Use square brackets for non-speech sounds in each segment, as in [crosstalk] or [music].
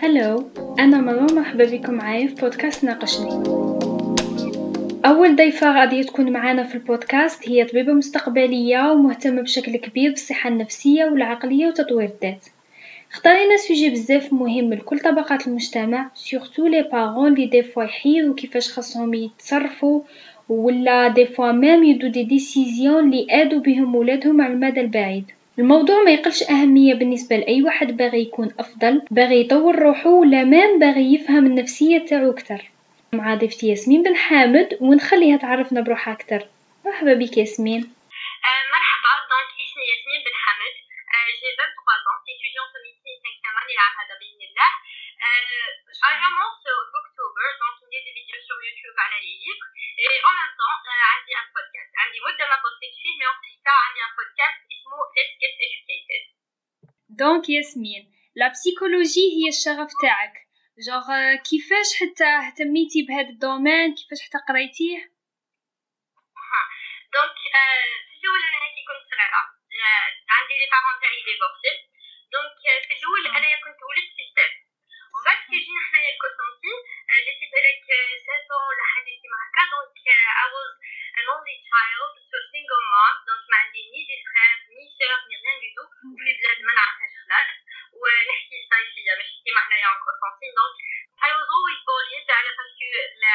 hello أنا مروة مرحبا بكم معايا في بودكاست ناقشني. أول ضيفة غادية تكون معانا في البودكاست هي طبيبة مستقبلية ومهتمة بشكل كبير بالصحة النفسية والعقلية وتطوير الذات. اختارينا sujet بزاف مهم لكل طبقات المجتمع surtout les parents لي des fois يحيرو كيفاش خاصهم يتصرفوا ولا des fois même يدو des décisions لي يأذو بهم ولادهم على المدى البعيد. الموضوع ما يقلش أهمية بالنسبة لأي واحد باغي يكون أفضل باغي يطور روحو ولا même باغي يفهم النفسية تاعو أكتر. مع ضيفتي ياسمين بن حامد ونخليها تعرفنا بروحها أكتر. مرحبا بك ياسمين. آه، مرحبا donc اسمي ياسمين بن حامد. j'ai 23 ans étudiante en médecine 5 année العام هذا بإذن الله I annonce BookTuber donc ندير des vidéos sur YouTube على les livres et en même temps عندي un podcast. عندي مدة ما بوستيت فيه mais en tout cas عندي un podcast اسمه Let's Get Educated. donc ياسمين la psychologie هي الشغف تاعك جوغ كيفاش حتى اهتميتي بهذا الدومين كيفاش حتى قريتيه donc في الأول أنا هكي كنت صغيره عندي les parents تاعي divorcés donc في الأول انايا كنت ولدت في سطيف ومن بعد كي جينا حنايا الكوسونتين j'étais بالك 7 ولا حاجة كيما هكا donc I was an only child so single mom. donc ما عندي ni des frères ni sœurs ni rien du tout في بلاد ما نعرفهاش خلاص ونحكي السطايفية ماشي كيما حنايا en Constantine donc I was always bullied. على parce que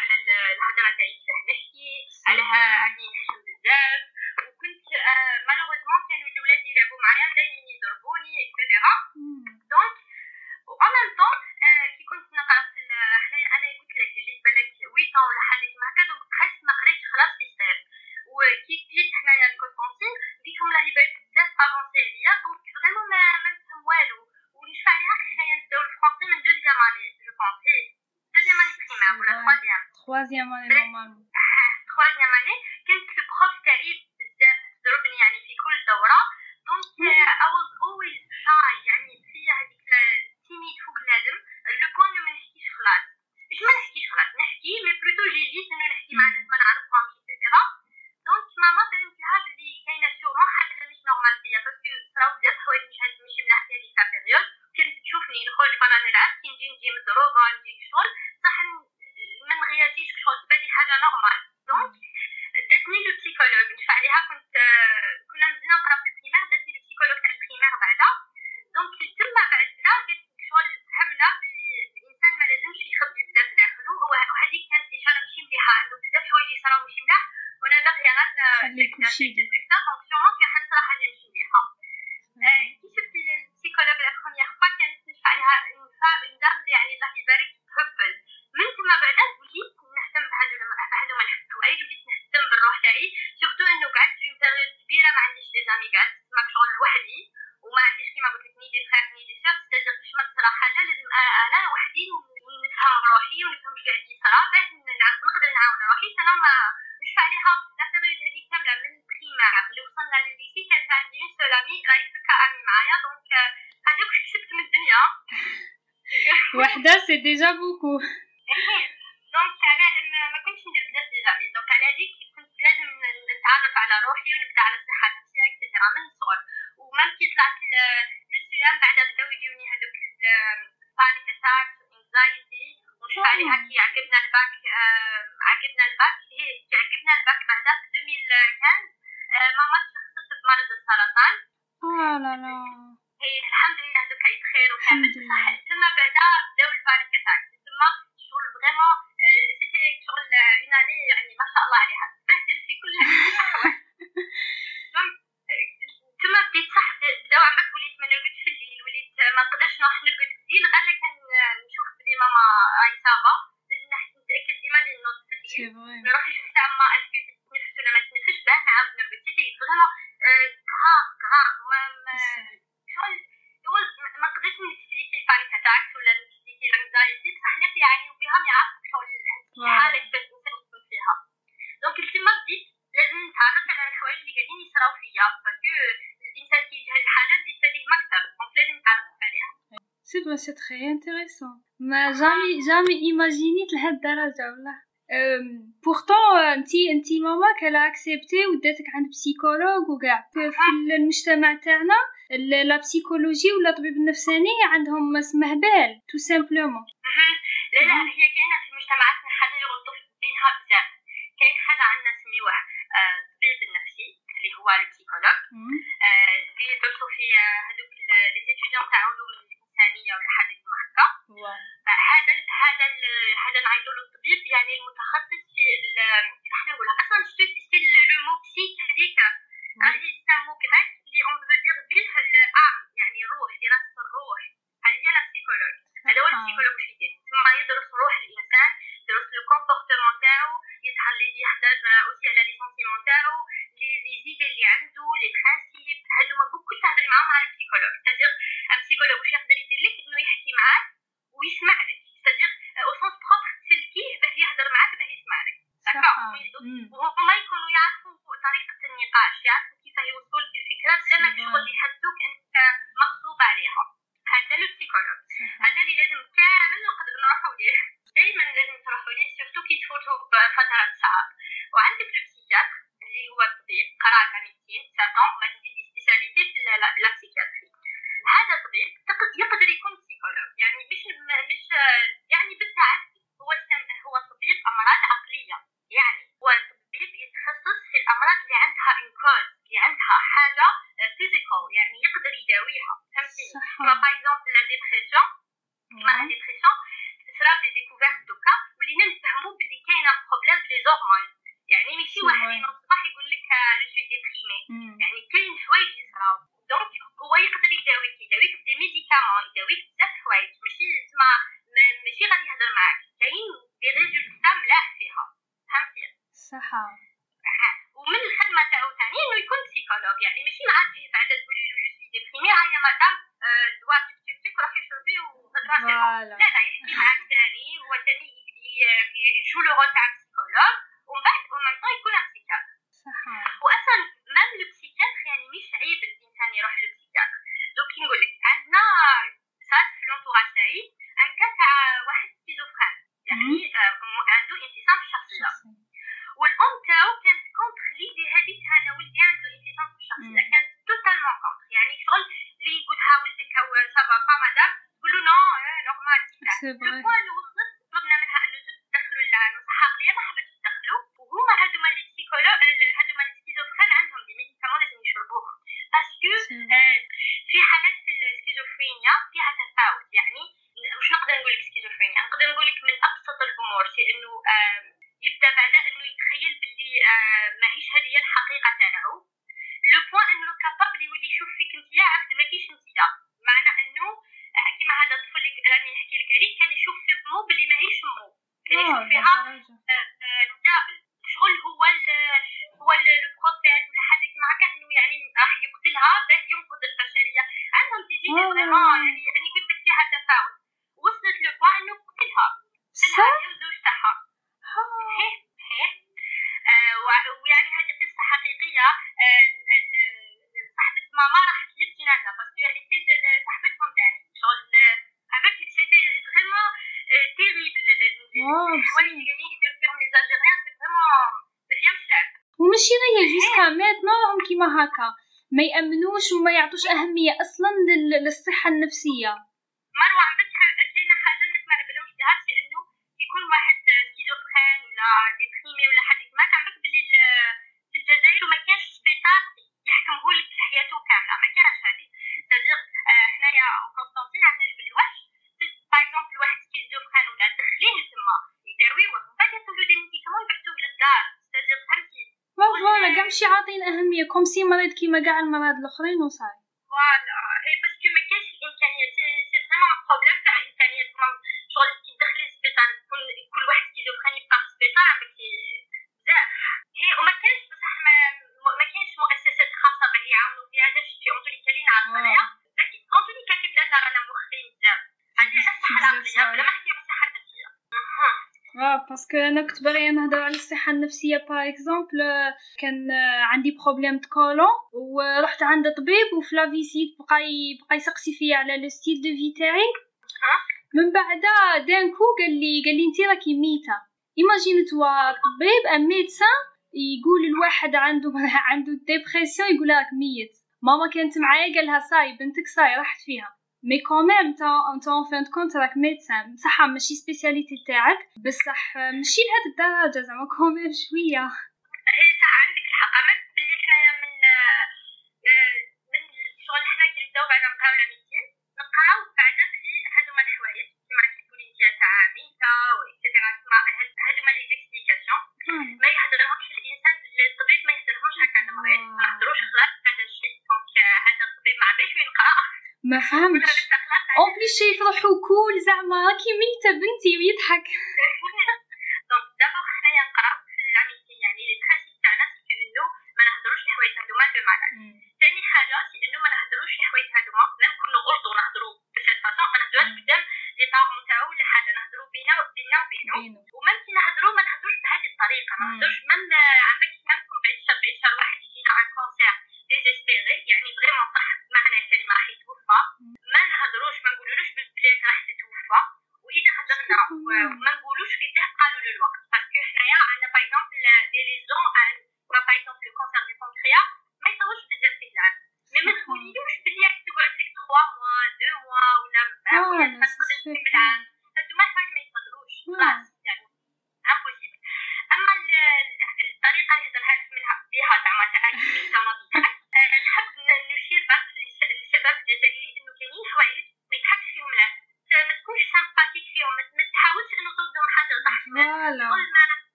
على الهضره تاعي كيفاه نحكي. علىها عندي نحشم بزاف. وكنت malheureusement كانوا الأولاد يلعبوا معايا. دائما يضربوني et cetera donc و en même temps كي كنت نقرأ في حنايا أنا قلت لك جيت بالك 8 ولا حاجة كيما هكا donc حسيت ما قريتش خلاص في stage وكي جيت حنايا الكونستانتين لقيتهم راهي بالك بزاف avancés عليا donc vraiment ما ما نفهم والو. ونشفع عليها كي حنايا نبداو ال français من deuxième année je pense deuxième année première ولا troisième troisième année normalement troisième année كانت ال prof تاعي بزاف تضربني يعني في كل دوره donc I was always shy يعني فيا هذيك timide فوق اللازم le point ما نحكيش خلاص مش ما نحكيش خلاص نحكي mais plutôt جي جيت انه نحكي مع ناس ما نعرفهمش et cetera donc ماما بانت لها بلي كاينة sûrement حاجة مش normale فيا parce que صراو بزاف حوايج مش هاد ماشي ملاح في هذيك la période كانت تشوفني نخرج برا نلعب كي نجي نجي مضروبه نجي شغل صح ما نغياتيش شغل تبان حاجة normale donc داتني le psychologue نشفع عليها كنت كنا مزينا نقرا في ال primaire داتني le psychologue تاع ال primaire بعدا donc تما بعدا قالت شغل فهمنا بلي الانسان ما لازمش يخبي بزاف داخلو وهذيك كانت اشاره ماشي مليحه عنده بزاف حوايج يصراو ماشي ملاح وأنا باقيه غير خليك تمشي donc sûrement كي حد صرا حاجة ماشي مليحه كي شفت ال psychologue la première fois كانت نشفع عليها une dame يعني الله يبارك تهبل من تما بعدا وليت نهتم بهادو بهادو الحوايج وليت نهتم بالروح تاعي surtout انه قعدت في période كبيره ما عنديش des amis قعدت تسمى شغل لوحدي وما عنديش كيما قلت لك ni des frères ni des sœurs c'est-à-dire باش ما تصرا حاجة لازم أنا وحدي نفهم روحي ونفهم اش قاعد يصرا باش نقدر نعاون روحي سنا ما نشفع عليها la période هذيك كامله من primaire اللي وصلنا للل lycée كانت عندي une seule amie راهي دوكا amie معايا donc هذاك واش كسبت من الدنيا وحده c'est déjà beaucoup donc على ما كنتش ندير بزاف des amis donc على هذيك كنت لازم نتعرف على روحي ونبدا على الصحه النفسيه et cetera من الصغر و même كي طلعت لل CEM بعدا بداو يجوني هذوك ال panic attack anxiety ونشفع عليها كي عقبنا الباك عقبنا الباك هي كي عقبنا الباك بعدا في 2015 ماما تشخصت بمرض السرطان آه لا لا هي الحمد لله دوكا بخير وكامل صح تما بعدا بداو ال panic attack تما شغل vraiment c'était شغل une année يعني ما شاء الله عليها تبهدل في كل تما بديت صح بداو عم وليت ما نرقد في الليل وليت نقدرش نروح نرقد في الليل غير كان نشوف بلي ماما ça va لازم نتأكد ديما اللي نوض في الليل نروح نشوف تاع ما est-ce que تتنفس ولا ما تتنفسش. باه نعاود نرقد c'était vraiment grave grave ما franchement c'est très intéressant ما jamais jamais ايماجينيت لهالدرجه والله بورتون انتي انتي ماماك هلا اكسبتي وداتك عند بسيكولوج وكاع في المجتمع تاعنا لا بسيكولوجي ولا الطبيب النفساني عندهم اسمه بال تو سامبلومون اللي عندها انكود اللي يعني عندها حاجة physical يعني يقدر يداويها. فهمتيني؟ كما par exemple la dépression كما la dépression صرا des découvertes دوكا ولينا نفهموا بلي كاينة problème في les hormones يعني ماشي واحد ينوض الصباح يقول لك je suis déprimé يعني كاين حوايج يصراو donc هو يقدر يداويك يداويك ب des médicaments يداويك بزاف حوايج ماشي تسمع ماشي غادي يهضر معاك. كاين دي ريزولتا ملاح فيها فهمتي صح. ومن الخدمه تاعو ثاني إنه يكون بسيكولوج يعني ماشي مع تجي بعد تقولي له جو سي ديبريمي هاي مدام دواء تشك تشك روحي شربي لا لا يحكي معاك ثاني هو ثاني يجو لو رول تاع بسيكولوج ومن بعد ومن طون يكون بسيكاتر صحيح. واصلا مام لو بسيكاتر يعني مش عيب الإنسان يروح للبسيكاتر دوك نقول لك عندنا صارت في لونتوراج تاعي ان كا تاع واحد سكيزوفرين يعني goodbye الحوايج وماشي غير جوسكا ماتنا راهم كيما هكا ما يامنوش وما يعطوش اهميه أصلا للصحه النفسيه مروه كوم سي مريض كيما كاع المرض الأخرين وصاي. parce que أنا كنت باغيه نهضر على الصحة النفسية par exemple كان عندي problème de côlon ورحت عند طبيب وفي la visite بقى بقى يسقسي فيا على le style de vie تاعي من بعد d'un coup قال لي قال لي انت راكي ميتة. imagine toi طبيب un médecin يقول الواحد عنده [laughs] عنده dépression يقول راك ميت. ماما كانت معايا قالها صاي بنتك صاي راحت فيها. mais quand même تا انت en fin de compte راك médecin بصح ماشي spécialité تاعك بصح ماشي لهاد الدرجه زعما كوميم شوية هي صح عندك الحق. أما بلي حنايا من آه، آه، من الشغل حنا كي نبداو بعد نلقاو لا ميتين نلقاو بعدا بلي هادوما الحوايج. كيما كتقولي تاع ميتا و اكسيتيرا تسمى هادوما لي زيكسبليكاسيون. ما يهضرهمش الطبيب ما يهدرهمش ما آه. خلاص هذا الشيء دونك هذا الطبيب ما عندوش وين ما فهمتش. [laughs] اون بليس شايف روحو كول زعما راكي ميتة بنتي ويضحك. دونك دابا حنايا نقراو في لاميتي يعني لي برانسيب تاعنا سي انه ما نهضروش الحوايج هذوما دو مالاد ثاني حاجة سي انه ما نهضروش الحوايج هذوما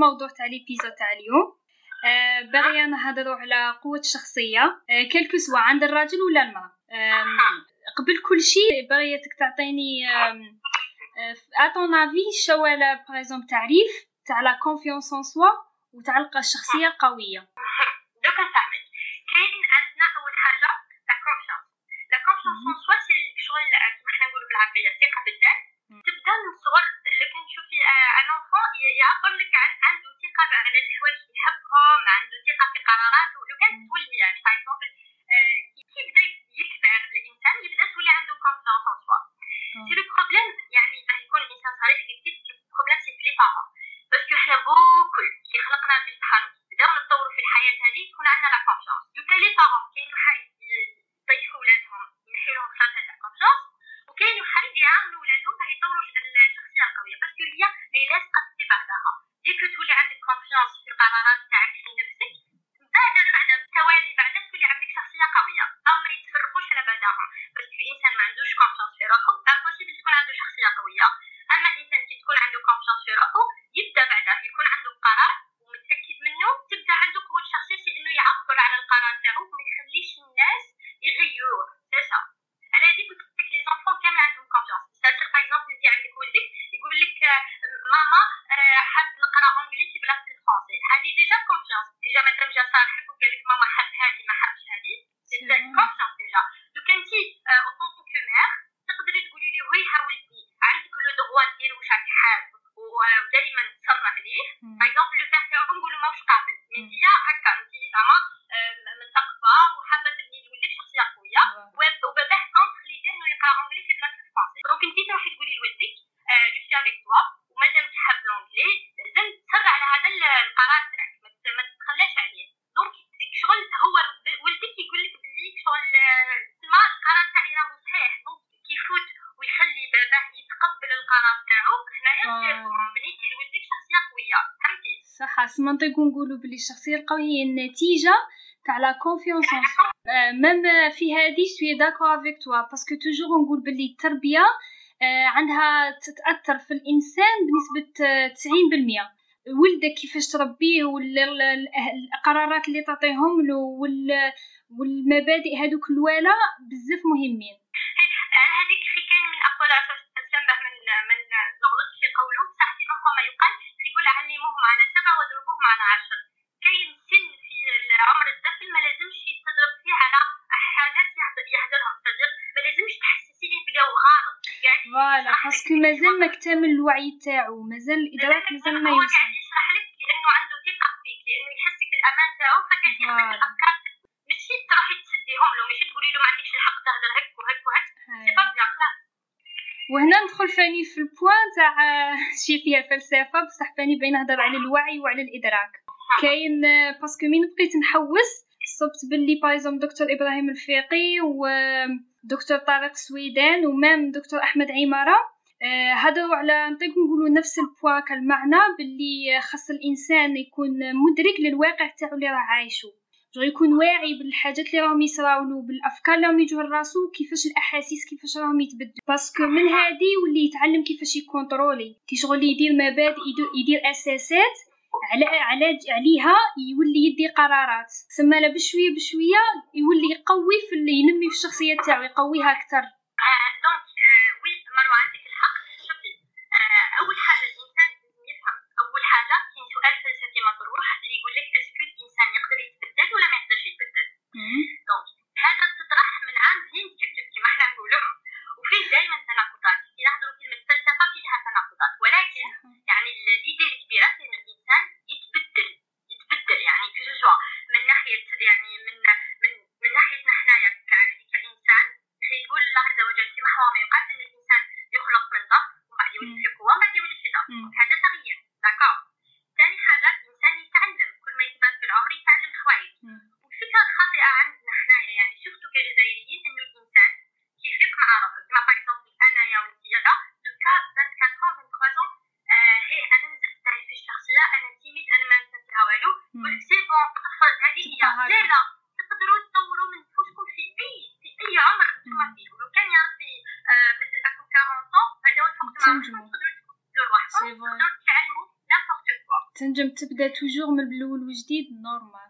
الموضوع تاع ليبيزود تاع اليوم. آه، باغي باغية نهضروا على قوة الشخصية آه كلكو سوا عند الراجل ولا المرأة؟ قبل كل شيء باغيتك تعطيني اتون افي آه، شو لا باريزوم تعريف تاع لا كونفيونس ان سوا وتعلق الشخصية القوية بس الإنسان ما عندوش confiance في روحو impossible تكون عنده شخصية قوية. الشخصيه القويه هي النتيجة تاع la confiance en même في هذه suis d'accord avec toi parce que toujours نقول باللي التربية آه، عندها تتأثر في الإنسان بنسبة آه، 90% ولدك كيفاش تربيه والقرارات اللي تعطيهم له والمبادئ هذوك voilà بزاف مهمين. باسكو مازال ما اكتمل الوعي تاعو مازال الادراك مازال ما يوصل هو قاعد يشرح لك لأنه عنده ثقه فيك لأنه يحسك الامان تاعو فكان يعطيك الافكار ماشي تروحي تسديهم له ماشي تقولي له ما عندكش الحق تهضر هيك وهيك وهيك c'est pas bien وهنا ندخل فاني في ال point تاع شي فيها فلسفه بصح فاني بين نهضر على الوعي وعلى الادراك كاين parce que مين بقيت نحوس صبت باللي par exemple دكتور إبراهيم الفيقي ودكتور طارق سويدان و même دكتور احمد عماره هضروا على نطيق نقولوا نفس البوا كالمعنى باللي خاص الإنسان يكون مدرك للواقع تاعو اللي راه عايشو. جو يكون واعي بالحاجات اللي راهم يصراولو بالأفكار اللي راهم يجوا لراسو كيفاش الأحاسيس كيفاش راهم يتبدلوا parce que من هادي يولي يتعلم كيفاش ي contrôler. كي شغل يدير مبادئ يدير أساسات على على عليها يولي يدي قرارات. ثم لا بشوية بشوية يولي يقوي في اللي ينمي في الشخصيه تاعو يقويها أكثر. donc oui مروه عندك الحق شوفي اول حاجة الانسان لازم يفهم اول حاجة كاين فلسفي مطروح اللي يقول لك est-ce que الانسان يقدر يتبدل ولا ما يقدرش يتبدل؟ donc هذا تطرح من عام لين تكذب كما إحنا نقولوا وفيه دائما تناقضات. كي نهضروا كلمة فلسفة فيها تناقضات. ولكن يعني l'idée الكبيرة إن الإنسان يتبدل. يتبدل يعني في جوجوا من ناحية يعني من من من ناحيتنا حنايا كإنسان يقول الله عز وجل في محور ما يقال إن الإنسان يخلق من ضعف ومن بعد يولد في قوة ومن بعد يولد في ضعف. هذا تغيير. d'accord ثاني حاجة الانسان يتعلم كل في العمر يتعلم حوايج والفكرة الخاطئه عندنا حنايا يعني شفتوا كجزائريين إنه الإنسان كيفيق مع روحه كما par exemple انايا وانت دوكا 24 23 هي أنا نزلت تعرف في الشخصيه أنا timide أنا ما نفهمها والو. قلت c'est bon طفل هذه هي. لا لا تقدروا تطوروا من نفوسكم في أي في أي عمر نتوما فيه ولو كان يا ربي مثل أكو 40 هذا هو الوقت مع تقدروا تبدلوا رواحكم تقدروا تتعلموا n'importe quoi تنجم تبدا toujours من الأول وجديد normal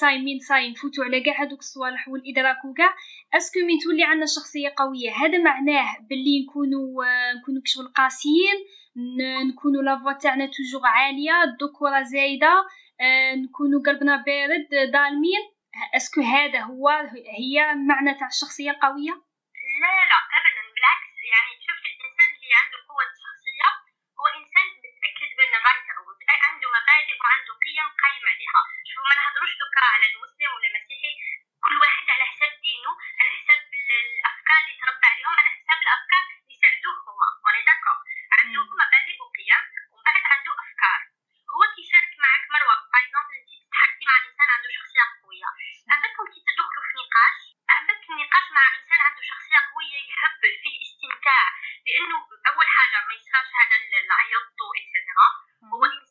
صايمين صايم نفوتوا على كاع هذوك الصوالح والإدراك وكاع est-ce que من تولي عندنا شخصية قوية؟ هذا معناه باللي نكونوا نكونوا كشغل قاسيين نكونوا la voix تاعنا toujours عالية الذكوره زايدة نكونوا قلبنا بارد ظالمين est-ce que هذا هو هي معنى تاع الشخصيه القويه لا لا ابدا. نفسيا قايمة عليها شوفوا ما نهضروش دوكا على المسلم ولا المسيحي. كل واحد على حساب دينه على حساب الأفكار اللي تربى عليهم على حساب الأفكار اللي ساعدوه هما. اوني داكو عنده مبادئ وقيم ومن بعد عنده أفكار. هو كيشارك معك مروة. باغ انت تتحدي مع إنسان عنده شخصية قوية. عندكم كي تدخلوا في نقاش؟ عندك النقاش مع إنسان عنده شخصية قوية يهبل فيه استمتاع. لأنه أول حاجة ما يصيرش هذا العيط et cetera هو إنسان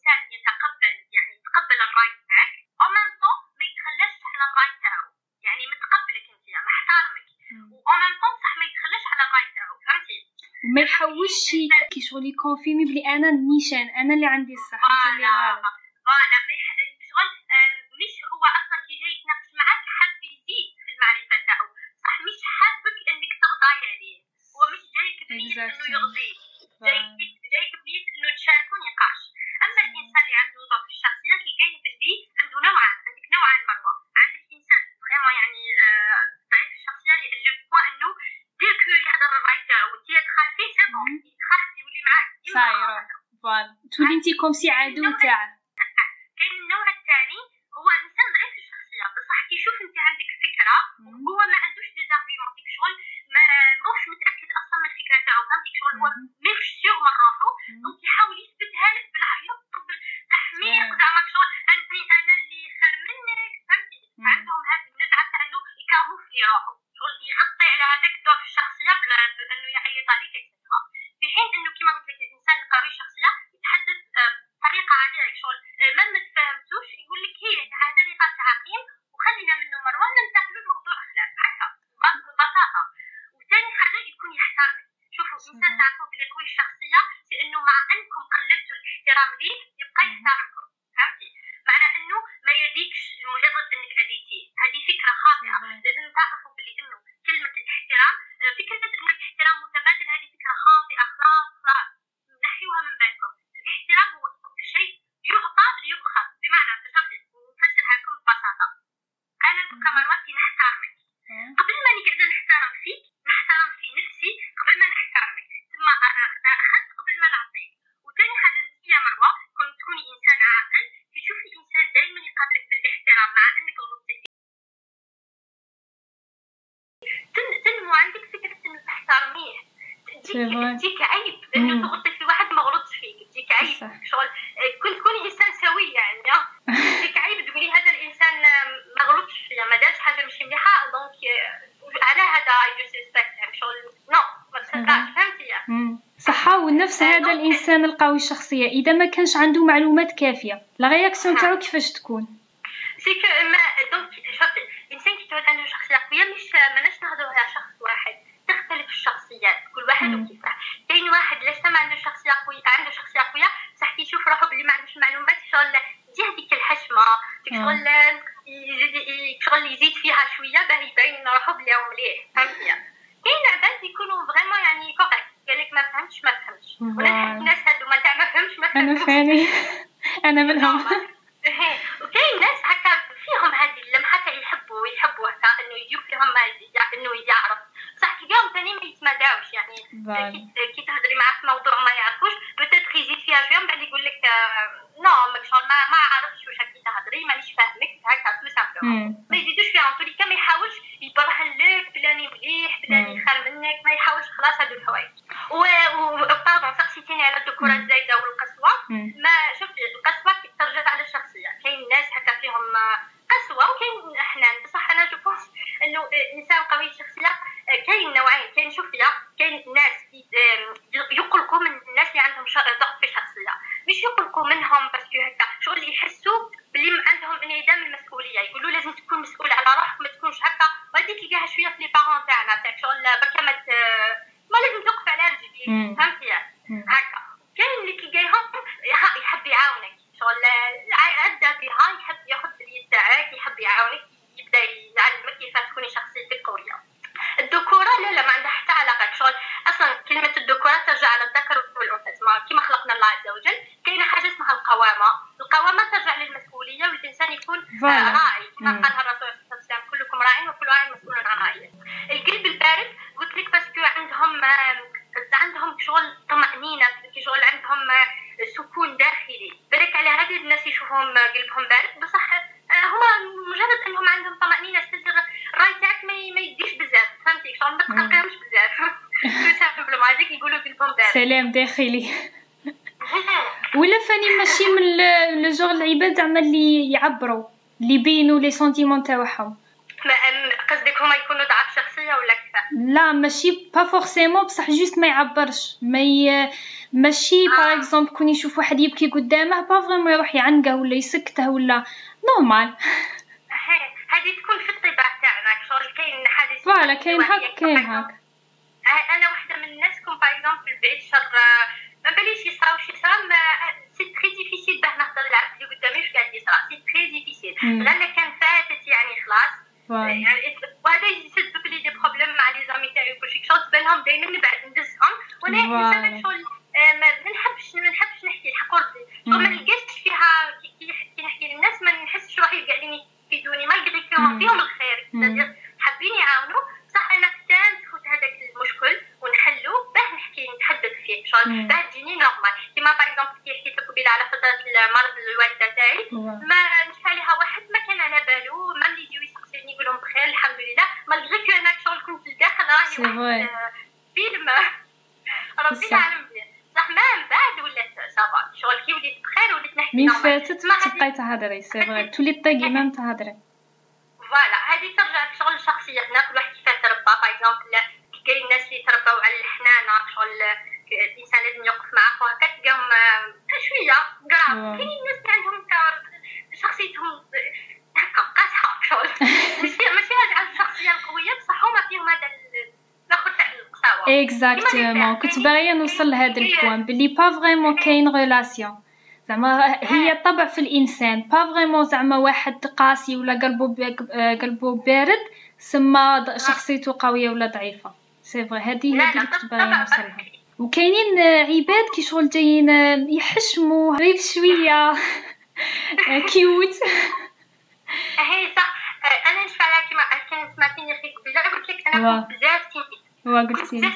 متقبل الراي تاعك au même ما يتخلاش على الراي تاعو يعني متقبلك أنت يعني محترمك. و au même temps صح ما يتخلاش على الراي تاعو فهمتي؟ ما يحاولش كي شغل ي confirmer بلي أنا النيشان أنا اللي عندي الصح انت اللي غلط. voilà. شغل مش هو أصلا كي جاي يتناقش معاك حاب يزيد في المعرفة تاعو. صح مش حابك إنك تغضاي عليه. هو مش جايك بنيه إنه يغضيك انت كومسي عدو تاعه الشخصية إذا ما كانش عنده معلومات كافية. لا رياكسيون تاعو كيفاش تكون؟ يعني الفلاني يخال منك ما يحاولش خلاص هادو الحوايج. وباردون سقسيتيني على الذكوره الزايده والقسوة. ما شفت القسوة ترجع على الشخصية. كاين ناس هكا فيهم قسوة وكاين حنان بصح أنا جو إنه الانسان قوي الشخصية كاين نوعين. كاين شوفيه تخيلي. [laughs] ولا فاني ماشي من لو جوغ العباد زعما اللي يعبروا اللي بينوا les sentiments تاعهم. ما قصدك هما يكونوا ضعاف شخصية ولا كيفاه لا ماشي pas forcément بصح juste ما يعبرش. ما ي... ماشي آه. par exemple كون يشوف واحد يبكي قدامه pas vraiment يروح يعنقه ولا يسكته ولا normal [laughs] هذه تكون في الطباع تاعنا شغل كاين حاجة voilà كاين هاك كاين هاك فيهم الخير. حابين يعاونوا بصح أنا كان تفوت هذاك المشكل ونحلو باه نحكي نتحدث فيه شغل باه تجيني normal كيما par exemple كي حكيت لك قبيله على فترة المرض الوالدة تاعي ما نشفى لها واحد ما كان على بالو ما اللي يجيو يسقسيني يقول لهم بخير الحمد لله. malgré que أنا شغل كنت لداخل راهي واحد فيلم ربي يعلم بصح ما من بعد ولات ça va. شغل كي وليت بخير وليت نحكي من فاتت تبقاي تهضري c'est vrai تولي طاقي [laughs] même تهضري voilà هذه ترجع لشغل الشخصيتنا كل واحد كيفاش تربى par exemple كاين الناس اللي تربوا على الحنانه شغل الانسان لازم يوقف معاه وهكا تلقاهم شوية grave كاين الناس اللي عندهم شخصيتهم هكا قاصحه شغل ماشي ماشي هاد الشخصيه القويه بصح هما فيهم هذا الآخر تاع القساوه exactement كنت باغيه نوصل لهذا ال point بلي pas vraiment كاين relation زعما هي الطبع في الانسان pas vraiment زعما واحد قاسي ولا قلبو قلبو بارد سما شخصيته قويه ولا ضعيفه c'est vrai هذه هي اللي كنت باغي نوصلها وكاينين عباد كي شغل جايين يحشموا غير شوية cute هي صح أنا نشفى عليها كيما كان سمعتيني في قبيله قلت لك أنا بزاف timide بزاف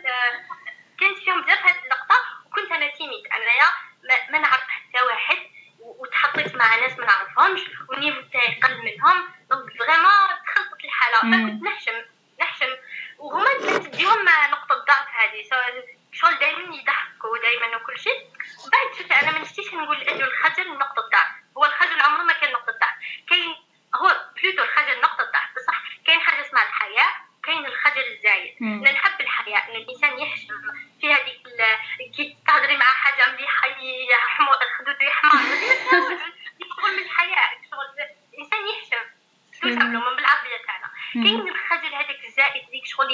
من بالعربيه تاعنا كاين الخجل هذاك الزائد ليك شغل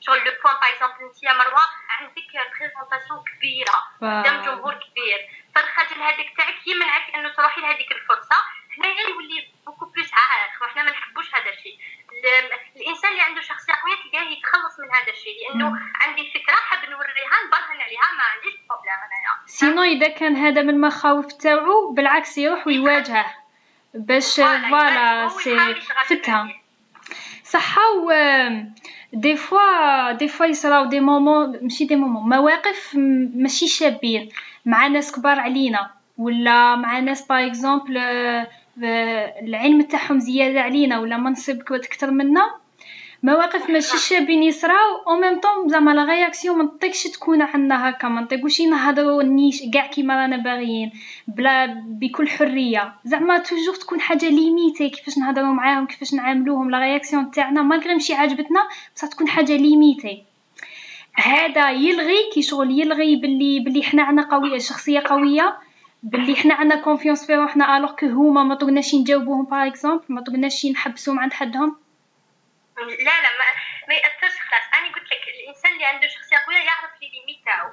شغل le point par exemple انت يا مروه عندك présentation كبيرة قدام جمهور كبير. فالخجل هذاك تاعك يمنعك أنه تروحي لهذيك الفرصة. هنايا يولي beaucoup plus عائق وحنا ما نحبوش هذا الشيء. الإنسان اللي عنده شخصية قوية تلقاه يتخلص من هذا الشيء. لأنه عندي فكرة حاب نوريها نبرهن عليها ما عنديش problème انايا sinon إذا كان هذا من المخاوف تاعو بالعكس يروح ويواجهه. باش voilà سي فتها صحة و des fois des fois يصراو des moments ماشي des moments مواقف ماشي شابين مع ناس كبار علينا ولا مع ناس par exemple العلم تاعهم زياده علينا ولا منصب أكثر منا مواقف ماشي شابين يصراو au même temps زعما la réaction ما نطيقش تكون عندنا هكا. ما نطيقوش نهضروا نيش كاع كيما رانا باغيين بلا بكل حرية. زعما toujours تكون حاجة limitée كيفاش نهضروا معاهم كيفاش نعاملوهم. la réaction تاعنا malgré ماشي عجبتنا بصح تكون حاجة limitée. هذا يلغي كي شغل يلغي باللي باللي حنا عندنا قوية شخصية قوية باللي حنا عندنا confiance في روحنا alors que هما ما طقناش نجاوبوهم par exemple ما طقناش نحبسوهم عند حدهم. لا لا ما, ما يأثرش خلاص. أنا قلت لك الإنسان اللي عنده شخصية قوية يعرف les limites تاعو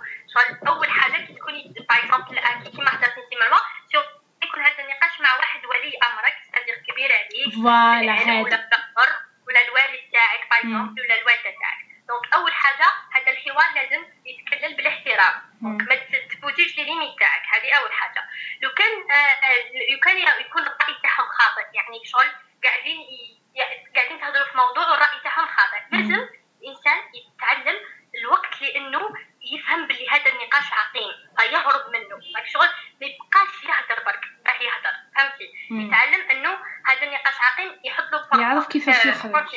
أول حاجة كي تكوني par exemple كيما هضرت أنت مروه يكون هذا النقاش مع واحد ولي امرك سادير كبير عليك voilà هذا. ولا الوالد تاعك par ولا الوالدة تاعك. donc أول حاجة هذا الحوار لازم يتكلل بالاحترام. ما تفوتيش les limites تاعك. هذه أول حاجة. لو كان لو كان يكون الراي تاعهم خاطئ يعني شغل قاعدين قاعدين تهضروا في موضوع والرأي تاعهم خاطئ. لازم الإنسان يتعلم الوقت لأنه يفهم باللي هذا النقاش عقيم. فيهرب منه. like شغل. ما يبقاش يهدر برك. باه يهدر. فهمتي؟ يتعلم أنه هذا النقاش عقيم يحط له يعرف كيفاش يخرج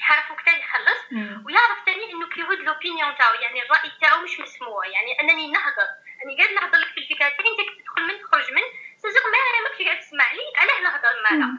يعرف وقتها يخلص. ويعرف ثاني أنه كيهود l'opinion تاعو. يعني الرأي تاعو مش مسموع. يعني أنني نهضر اني قاعد نهضر لك في الفكرة تاعي انت تدخل من تخرج من سيزيغ ما ماكش قاعد تسمع لي علاه نهضر معنا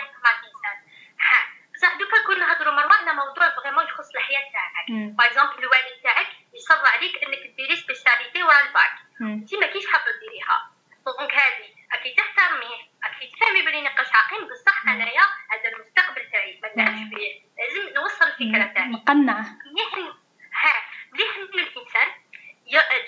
ما كاينش نتيجه بصح دوكا كون نهضروا مروه على موضوع vraiment يخص الحياة تاعك par exemple الوالد تاعك يصر عليك انك ديري spécialité ورا الباك انت ما كيش حابه ديريها به لازم نوصل الفكرة تاعي مقنعه مليح ها مليح انه الانسان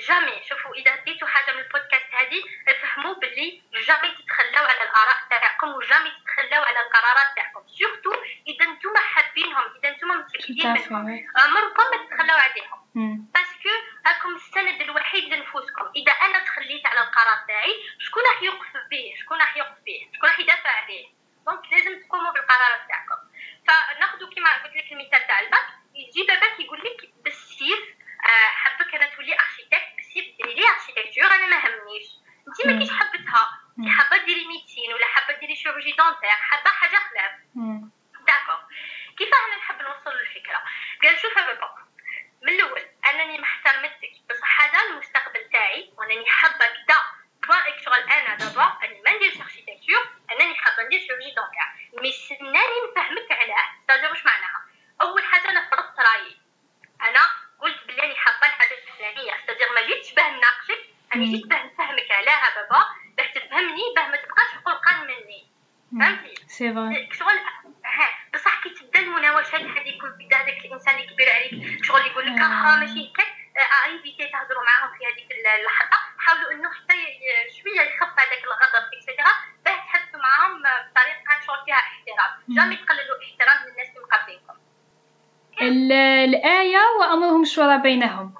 jamais شوفوا اذا ديتوا حاجة من البودكاست هذه فهموا باللي jamais تتخلاو على الاراء تاعكم و jamais تتخلاو على القرارات تاعكم surtout اذا نتوما حابينهم اذا نتوما متاكدين منهم عمركم ما تتخلاو عليهم parce que راكم السند الوحيد لنفوسكم اذا أنا تخليت على القرار تاعي شكون راح يوقف به شكون راح يوقف به شكون راح يدافع عليه donc لازم تقوموا بالقرارات تاعكم فناخذ كيما قلت لك المثال تاع الباك يجي باباك يقول لك بالسيف آه، حبك أنا تولي architecte بالسيف ديري لي architecture أنا ما همنيش انت ما كيش حبتها حابه ديري médecine ولا حابه ديري chirurgie dentaire حابه حاجة خلاف d'accord كيف أنا نحب نوصل للفكره قال شوف بابا من الأول انني ما احترمتك بصح هذا المستقبل تاعي وانني حابه كدا دوا شغل أنا دابا اني ما نديرش architecture انني حابه ندير chirurgie dentaire mais سناني نفهمك علاه تاجر واش معناها اول حاجة أنا فرضت رايي أنا قلت بلي راني حابه الحاجة الفلانيه استدير ما جيتش باه نناقشك أنا جيت باه نفهمك عليها بابا باه تفهمني باه ما تبقاش قلقان مني فهمتي c'est vrai شغل ها بصح كي تبدا المناوشات هذيك ويبدا هذاك الانسان اللي كبير عليك شغل يقول لك آه ماشي هكاك évitez تهضروا معاهم في هذيك اللحظه حاولوا انه حتى شوية يخف هذاك الغضب extra باه تحدثوا معاهم بطريقه شغل فيها احترام jamais تقللوا احترام للناس اللي مقابلينكم الآية وأمرهم شورى بينهم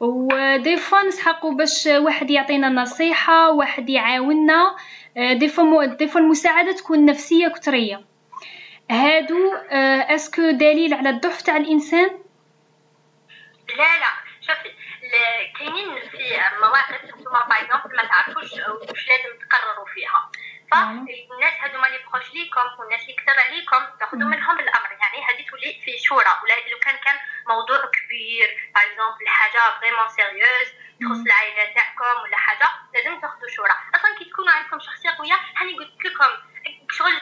و des fois نسحقوا باش واحد يعطينا نصيحة واحد يعاوننا des fois des fois المساعدة تكون نفسية كترية. هادو est-ce que دليل على الضعف تاع الإنسان؟ لا لا. شوفي كاينين في مواقف نتوما par ما تعرفوش واش لازم تقرروا فيها. فالناس هذوما اللي proches ليكم والناس اللي كتب عليكم تاخذوا منهم الأمر. يعني هذه تولي في شورى ولا لو كان كان موضوع كبير par exemple حاجة vraiment sérieuse تخص العائلة تاعكم ولا حاجة لازم تاخذوا شورى. أصلا كي تكونوا عندكم شخصية قوية هاني قلت لكم شغل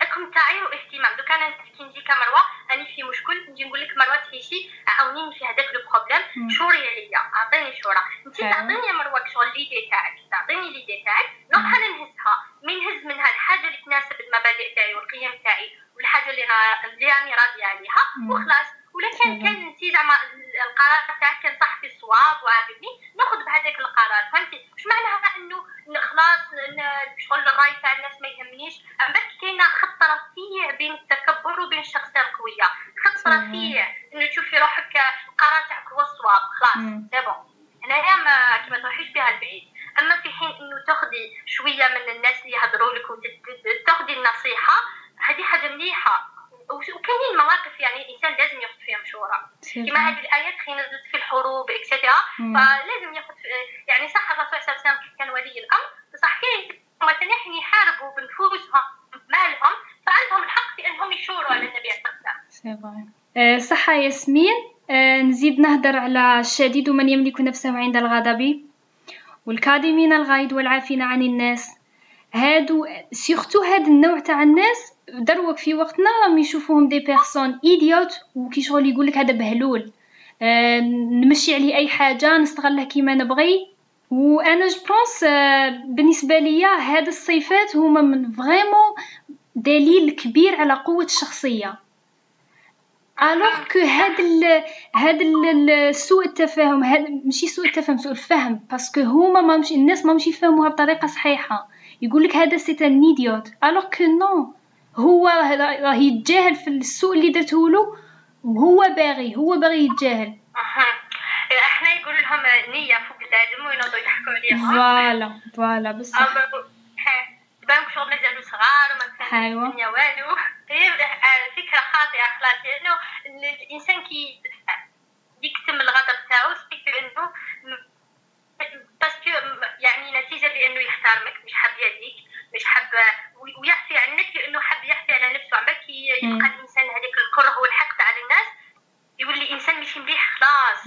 راكم تعيروا اهتمام دوكا أنا كي نجي كمروة راني في مشكل نجي نقول لك مروة تعيشي عاونيني في هذاك le problème شوري عليا أعطيني شورى. انت تعطيني يا مروة شغل l'idée تاعك تعطيني l'idée تاعك نروح أنا نهزها. من نهز منها الحاجة اللي تناسب المبادئ تاعي والقيم تاعي. والحاجة اللي اللي راني راضية عليها. وخلاص. ولا كان كان انت زعما القرار تاعك كان صح في الصواب وعاجبني. ناخذ بهذاك القرار. فهمتي؟ واش معناها انه خلاص شغل الراي تاع الناس ما يهمنيش. من بعد كاينة خط رفيع بين التكبر وبين الشخصية القوية. خط رفيع. إنه تشوفي روحك القرار تاعك هو الصواب. خلاص. c'est bon هنايا ما كيما تروحيش بها البعيد. أما في حين إنه تاخذي شوية من الناس اللي يهضروا لك وتاخذي النصيحة هذه حاجة مليحة. وكاينين مواقف يعني الإنسان لازم ياخذ فيها مشوره كما هذه الآيات خي نزلت في الحروب اكسترا فلازم ياخذ يعني صح الرسول صلى الله عليه وسلم كان ولي الأمر. بصح كاين مثلا حين يحاربوا بنفوسهم مالهم فعندهم الحق في أنهم يشوروا على النبي صلى الله عليه وسلم. صح ياسمين. نزيد نهدر على الشديد من يملك نفسه عند الغضب والكاظمين الغيظ والعافين عن الناس. هادو surtout هاد النوع تاع الناس دروك في وقتنا راهم يشوفوهم des personnes idiotes وكي شغل يقول لك هذا بهلول. آه نمشي عليه أي حاجة نستغله كيما نبغي. وأنا je pense بالنسبة ليا هاد الصفات هما من vraiment دليل كبير على قوة الشخصية. alors que هاد ال هاد ال سوء التفاهم هاد ماشي سوء التفاهم سوء الفهم parce que هما ما مش الناس ما مش يفهموها بطريقة صحيحة. يقول لك هذا c'est un idiot alors que non هو راه يتجاهل في السوء اللي درته له وهو باغي هو باغي يتجاهل. إحنا يقول لهم نية فوق الادم وينوضوا يضحكوا عليهم voilà voilà بصح. بانك شغل مازالوا صغار وما فاهمين الدنيا والو. [laughs] هي فكرة خاطئة أخلاقية. إنه الإنسان كي يكتم الغضب تاعو سبيك انه parce que يعني نتيجة لأنه يحترمك مش حاب يديك مش حاب ويحفي عنك لأنه حاب يحفي على نفسه. عم كي يبقى الإنسان هذاك الكره والحقد على الناس. يولي إنسان مش مليح خلاص.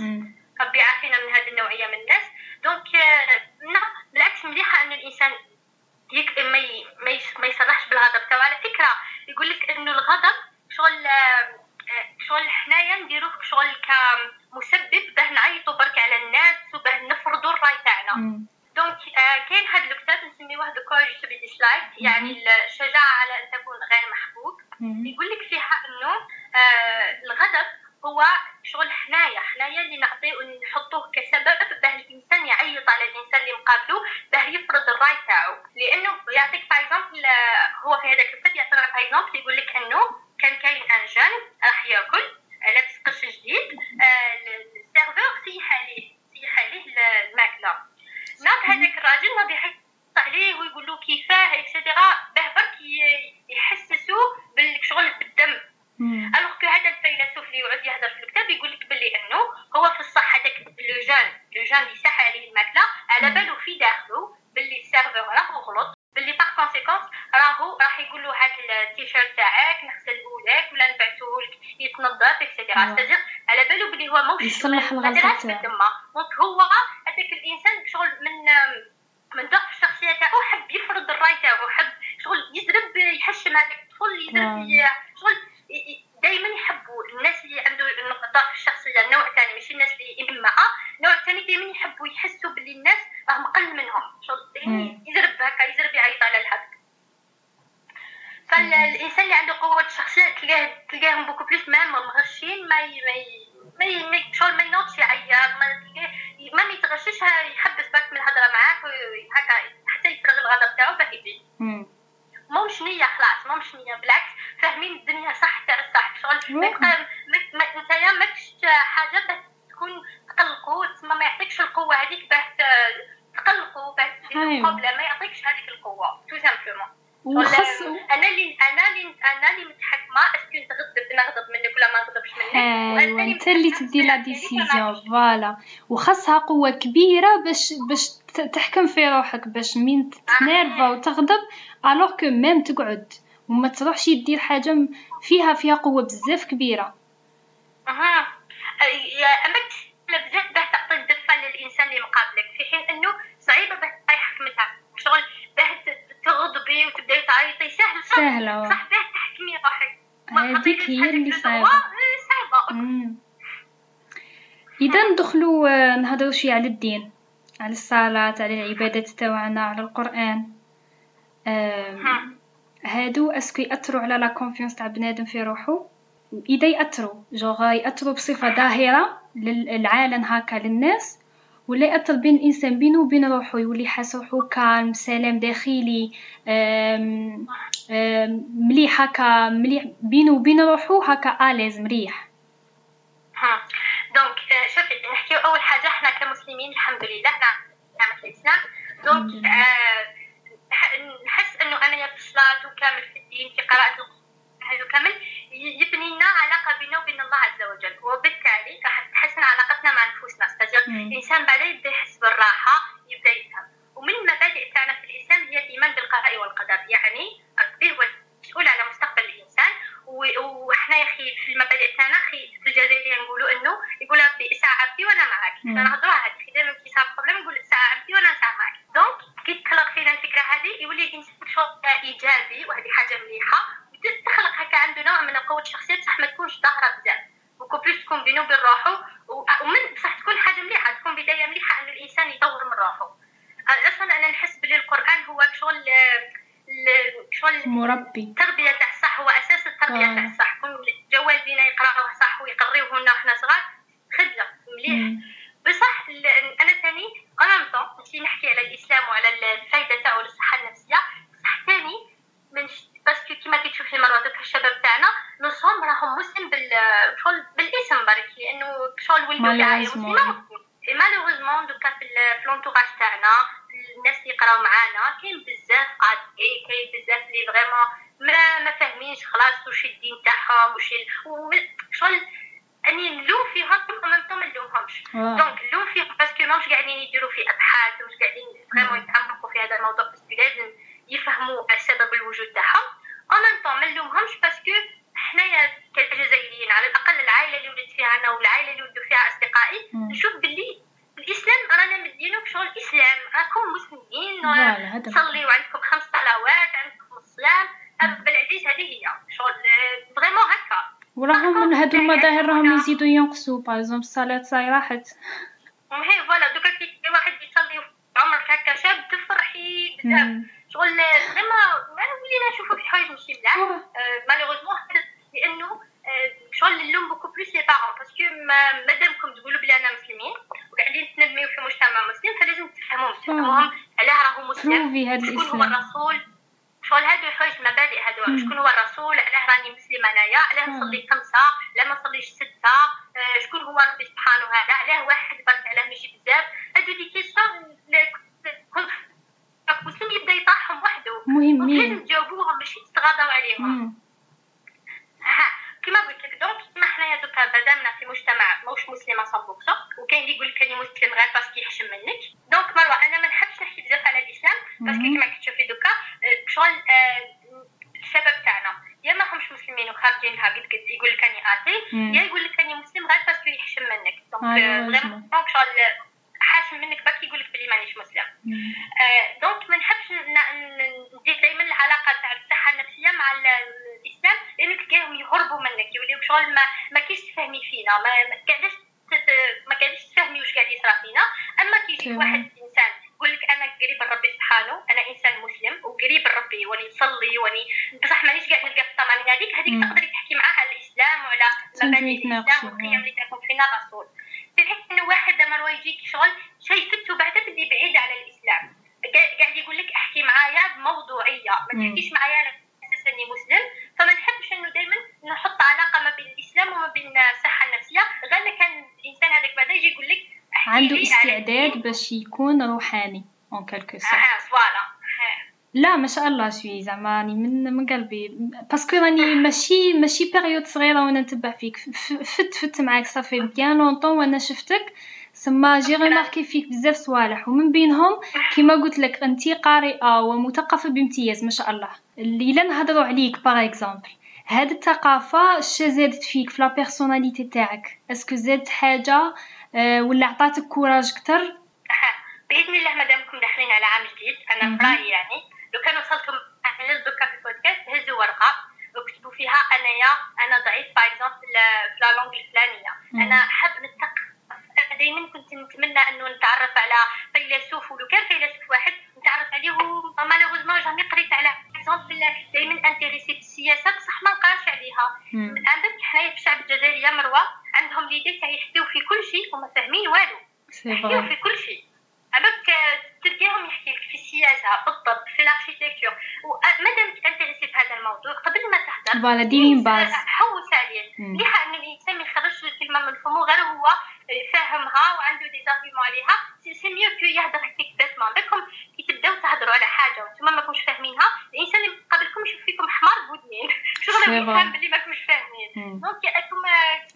ربي يعافينا من هذه النوعية من الناس. donc بالعكس مليحة ان الإنسان يك ما ي... ما, ي... ما يصرحش بالغضب. تاعو على فكرة يقول لك إنه الغضب شغل شغل حنايا نديروه شغل كمسبب. باه نعيطوا برك على الناس وباه نفرضوا الرأي تاعنا. donc آه كاين هذا الكتاب نسميوه The Courage to Be Disliked يعني الشجاعة على أن تكون غير محبوب. يقول لك فيها إنه آه الغضب هو شغل حنايا حنايا اللي نعطيه ونحطوه كسبب باه الإنسان يعيط على الإنسان اللي مقابله باه يفرض الرأي تاعو. لأنه يعطيك par هو في هذاك الكتاب يعطينا par يقول لك إنه كان كاين un jeune راح يأكل لابس قش جديد ال serveur سيح عليه سيح عليه الماكلة. ناض هذاك الراجل ناض يحس عليه ويقول له كيفاه et cetera باه برك يحسسو بالشغل بالدم. alors que هذا الفيلسوف اللي يقعد يهضر في الكتاب يقول لك باللي أنه هو في الصح هذاك le jeune le jeune اللي ساح عليه الماكلة على بالو في داخله باللي ال serveur راهو غلط. باللي par conséquence راهو راح يقول له هات التيشيرت تاعك نغسله لك ولا نبعثه لك يتنظف et cetera c'est-à-dire على بالو باللي هو موش يصلح الغلطة تاعو. donc هو هذاك الإنسان شغل من من ضعف الشخصية تاعو حب يفرض الرأي تاعو حب شغل يزرب يحشم هذاك الطفل يزرب شغل دائما يحبوا الناس اللي عنده ضعف الشخصيه النوع الثاني ماشي الناس اللي امعاء النوع الثاني دائما يحبوا يحسوا باللي الناس راهم أقل منهم شغل يزرب هكا يزرب يعيط على الحد فالانسان اللي عنده قوه الشخصيه تلقاه تلقاهم beaucoup plus même مغشين ما ي... ما ي... ما ي... شغل ما ينوضش يعيط ما ما يتغشش يحبس برك من الهضره معاك هكا حتى يفرغ الغضب تاعو باه يجي موش نية خلاص موش نية بالعكس فاهمين الدنيا صح تاع الصح شغل ما يبقى نتايا ماكش حاجة باه تكون تقلقو تسمى ما يعطيكش القوة هذيك باه تقلقو باه تديرو قبلة ما يعطيكش هذيك القوة tout simplement وخص أنا اللي أنا اللي أنا اللي متحكمه est-ce que نغضب نغضب منك ولا ما نغضبش منك ايوا انت اللي تدي la décision voilà وخصها قوة كبيرة باش باش تحكم في روحك باش مين تتنرفا وتغضب alors que même تقعد. وما تروحش دير حاجة فيها فيها قوة بزاف كبيرة. أها. أمك بزاف باه تعطي الدفة للإنسان اللي مقابلك في حين أنه صعيبة باه يحكمتها شغل باه تغضبي وتبداي تعيطي سهل صح؟ سهلة. صح باه تحكمي روحك. هذيك هي اللي صعيبة. إذا ندخلوا نهضروا شي على الدين على الصلاة على العبادات تاعنا على القرآن. هادو est-ce que ياثروا على la confiance تاع بنادم في روحو؟ إذا ياثروا جوغ ياثروا بصفة ظاهرة للعالم هكا للناس ولا يأثر بين الإنسان بينه وبين روحه يولي حاس روحو calme سلام داخلي أم أم مليح هكا مليح بينه وبين روحو هكا à l'aise مريح. ها. donc شوفي نحكيو أول حاجة إحنا كمسلمين الحمد لله نعمة الإسلام دونك نحس إنه أنا في الصلاه وكامل في الدين في قراءه هذا كامل يبني لنا علاقة بينه وبين الله عز وجل. وبالتالي راح تحسن علاقتنا مع نفوسنا. الإنسان بعدين يبدأ يحس بالراحة يبدأ يفهم. ومن المبادئ تاعنا في الإسلام هي الإيمان بالقضاء والقدر. يعني ربي هو المسؤول على مستقبل الإنسان وحنا يا أخي في المبادئ تاعنا أخي في الجزائريه نقولوا إنه يقول ربي اسعى عبدي وأنا معك نهضروها هذه دائما كي صار problème نقول اسعى عبدي وأنا نسعى معك donc كي تخلق فينا الفكرة هذه يولي الانسان شغل ايجابي وهذه حاجة مليحة. وتخلق هكا عنده نوع من قوة الشخصيه بصح ما تكونش ظاهرة بزاف. beaucoup plus تكون بينه وبين روحه. ومن بصح تكون حاجة مليحة تكون بداية مليحة إنه الإنسان يطور من روحه. أصلا أنا نحس بلي القران هو شغل شغل مربي. التربيه تاع الصح هو أساس التربيه تاع الصح كون جوازينا يقراوه صح ويقريوه لنا وحنا صغار خدمه مليح بصح أنا ثاني أنا طون كي نحكي على الاسلام وعلى الفائده تاعو للصحه النفسيه بصح ثاني من parce que كيما كي تشوفي مره دوك الشباب تاعنا نصهم راهم مسلم بال شغل بالاسم برك لأنه شغل ولدوا في عائله مسلمه malheureusement دوكا في l'entourage تاعنا الناس اللي يقراو معانا كاين بزاف قاطعي كاين بزاف اللي vraiment ما ما فاهمينش خلاص واش الدين تاعهم واش شغل اني نلوم فيهم و même temps ما نلومهمش donc نلوم فيهم parce que ماهمش قاعدين يديروا في ابحاث ومش قاعدين vraiment يتعمقوا في هذا الموضوع parce que لازم يفهموا سبب الوجود تاعهم و même temps ما نلومهمش parce que حنايا كجزائريين على الاقل العائله اللي ولدت فيها أنا والعائله اللي ولدوا فيها اصدقائي نشوف باللي الاسلام رانا مدينو بشغل الاسلام راكم مسلمين تصليو عندكم خمس صلوات عندكم الصيام بالعزيز هذه هي شغل vraiment هكا وراهم من هادو المظاهر يزيدوا ينقصوا bah ça y est راحت هي voilà دوكا كي واحد يصلي عمرك هكا شاب تفرحي بزاف شغل زعما ولي ولينا نشوفوا في حوايج ماشي ملاح malheureusement لأنه شغل نلوم beaucoup plus les parents parce que مادامكم تقولوا بلي أنا مسلمين وقاعدين تنميو في مجتمع مسلم فلازم تفهموهم تفهموهم علاه راهو مسلم شكون هو الرسول شغل هادو الحوايج المبادئ هادو شكون هو الرسول علاه راني مسلم انايا علاه نصلي خمسه لا ما نصليش سته شكون هو ربي سبحانه هذا علاه واحد برك علاه ماشي بزاف هادو des questions كل مسلم يبدا يطرحهم وحده مهمين لازم تجاوبوهم ماشي تتغاضوا عليهم كما قلت لك donc كيما حنايا دوكا بدلنا في مجتمع موش مسلمه 100% وكاين اللي يقول لك راني مسلم غير parce que يحشم منك donc مروه أنا ما نحبش نحكي بزاف على الاسلام parce que كيما كتشوفي دوكا شغل الشباب تاعنا يا ما همش مسلمين وخارجينها قد قد يقول لك راني athée يا يقول لك راني مسلم غير parce que يحشم منك donc donc شغل حاشم منك باكي يقول لك بلي مانيش مسلم donc ما نحبش ندير دائما العلاقه تاع الصحه النفسيه مع الاسلام لأن تلقاهم يهربوا منك يوليو شغل ما ما كيش تفهمي فينا ما قاعداش ما قاعدش تفهمي واش قاعد يصرى فينا اما كي يجي واحد انسان يقول لك أنا قريب لربي سبحانه أنا انسان مسلم وقريب لربي وني نصلي وني بصح مانيش قاعد نلقى في الطمانينه هذيك هذيك تقدري تحكي معاه على الاسلام وعلى مبادئ الاسلام والقيم اللي تكون فينا الرسول تحس انه واحد لما يجيك شغل شيء فت وبعد تبدي بعيد على الاسلام قاعد يقول لك احكي معايا بموضوعيه ما تحكيش معايا على أساس اني مسلم فما نحبش انه دائما نحط علاقه ما بين الاسلام وما بين الصحه النفسيه غير كان الانسان هذاك بعدا يجي يقول لك عنده استعداد باش يكون روحاني en quelque sorte آه voilà لا ما شاء الله شوي زعما راني من من قلبي. parce que راني ماشي ماشي période صغيرة وأنا نتبع فيك. فت فت معاك ça fait bien longtemps وأنا شفتك. سما j'ai remarqué فيك بزاف صوالح. ومن بينهم كيما قلت لك انت قارئة ومثقفة بامتياز ما شاء الله. اللي لا نهضروا عليك par exemple هاد الثقافة اش زادت فيك في la personnalité تاعك؟ est-ce que زادت حاجة؟ ولا عطاتك courage أكثر بإذن الله مادامكم داخلين على عام جديد أنا في رايي يعني لو كان وصلتم إحنا دوكا في البودكاست هزوا ورقة وكتبوا فيها أنايا أنا ضعيف par exemple في la langue الفلانية. أنا حاب نتثقف دائما كنت نتمنى أنه نتعرف على فيلسوف ولو كان فيلسوف واحد نتعرف عليه malheureusement jamais قريت على exemple دائما intéressé بالسياسة بصح ما نقراش عليها. عندك حنايا في الشعب الجزائري يا مروة عندهم l'idée تاع يحكيو في كل شيء وما فاهمين والو. يحكيو في كل شيء. عباك تلقاهم يحكي لك في السياسة بالطب في ال architecture. ومادام في هذا الموضوع قبل ما تهدر voilà ديري base حوس عليه. مليح أن الإنسان ما يخرجش الكلمة من فمه غير هو فاهمها وعنده des arguments عليها. c'est mieux que يهضر هكاك باسمون بالكم تبداو تهضروا على حاجة وأنتم ما كنتوش فاهمينها. الإنسان اللي قبلكم يشوف فيكم حمار بودنين [laughs] شغل يفهم باللي ما كنتوش فاهمين. donc راكم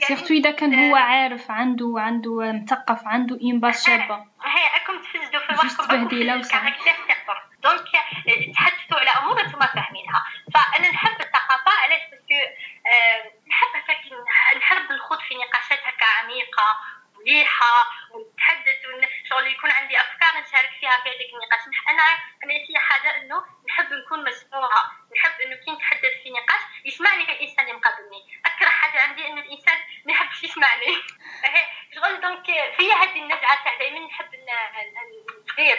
surtout إذا كان هو عارف عنده عنده مثقف عنده une base شابة. هي راكم تفسدوا في روحكم ال caractère تاعكم donc تحدثوا على أمور أنتم فاهمينها. فأنا نحب الثقافة. علاش؟ parce que نحب هكاك نحب الخوض في نقاشات هكا عميقه مليحه ونتحدث شغل يكون عندي أفكار نشارك فيها في هذيك النقاش. أنا أنا حاجة إنه نحب نكون مسموعة. نحب إنه كي نتحدث في نقاش يسمعني الإنسان اللي مقابلني أكره حاجة عندي إنه الإنسان ما يحبش يسمعني. [laughs] شغل دونك في هذه النزعة تاع دائما نحب ندير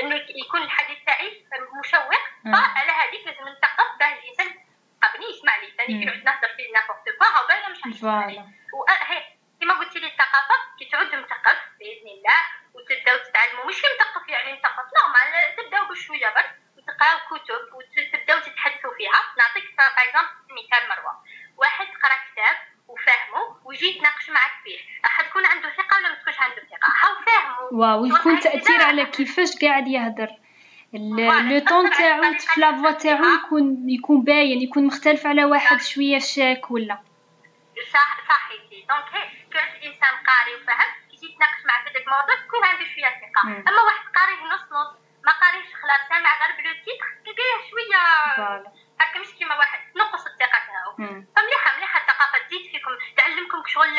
إنه يكون الحديث تاعي مشوق. فعلى هذيك لازم نثقف باه الإنسان قبلني يسمع لي ثاني كي نعود نهضر في n'importe quoi باينه مش لي كما قلت لي الثقافه كي تعود مثقف بإذن الله وتبداو تتعلموا ماشي مثقف يعني مثقف normal تبداو بشوية برك وتقراو كتب وتبداو تتحدثوا فيها. نعطيك par مثال مروة. واحد قرأ كتاب وفاهمه ويجي يتناقش معك فيه راح تكون عنده ثقة ولا ما تكونش عنده ثقة؟ هاو فاهمه واو يكون تأثير على كيفاش قاعد يهدر. le ton تاعو في la voix تاعو يكون يكون باين يكون مختلف على واحد شوية شاك ولا. صح صحيتي donc كان الانسان قاري وفاهم كي يتناقش معك في الموضوع تكون عنده شوية ثقة. أما واحد قاري نص نص ما قاريش خلاص سامع غير ب le titre تلقاه شوية. هكا مش كيما واحد تنقص الثقة تاعو. فمليحة مليحة الثقافة تزيد فيكم تعلمكم شغل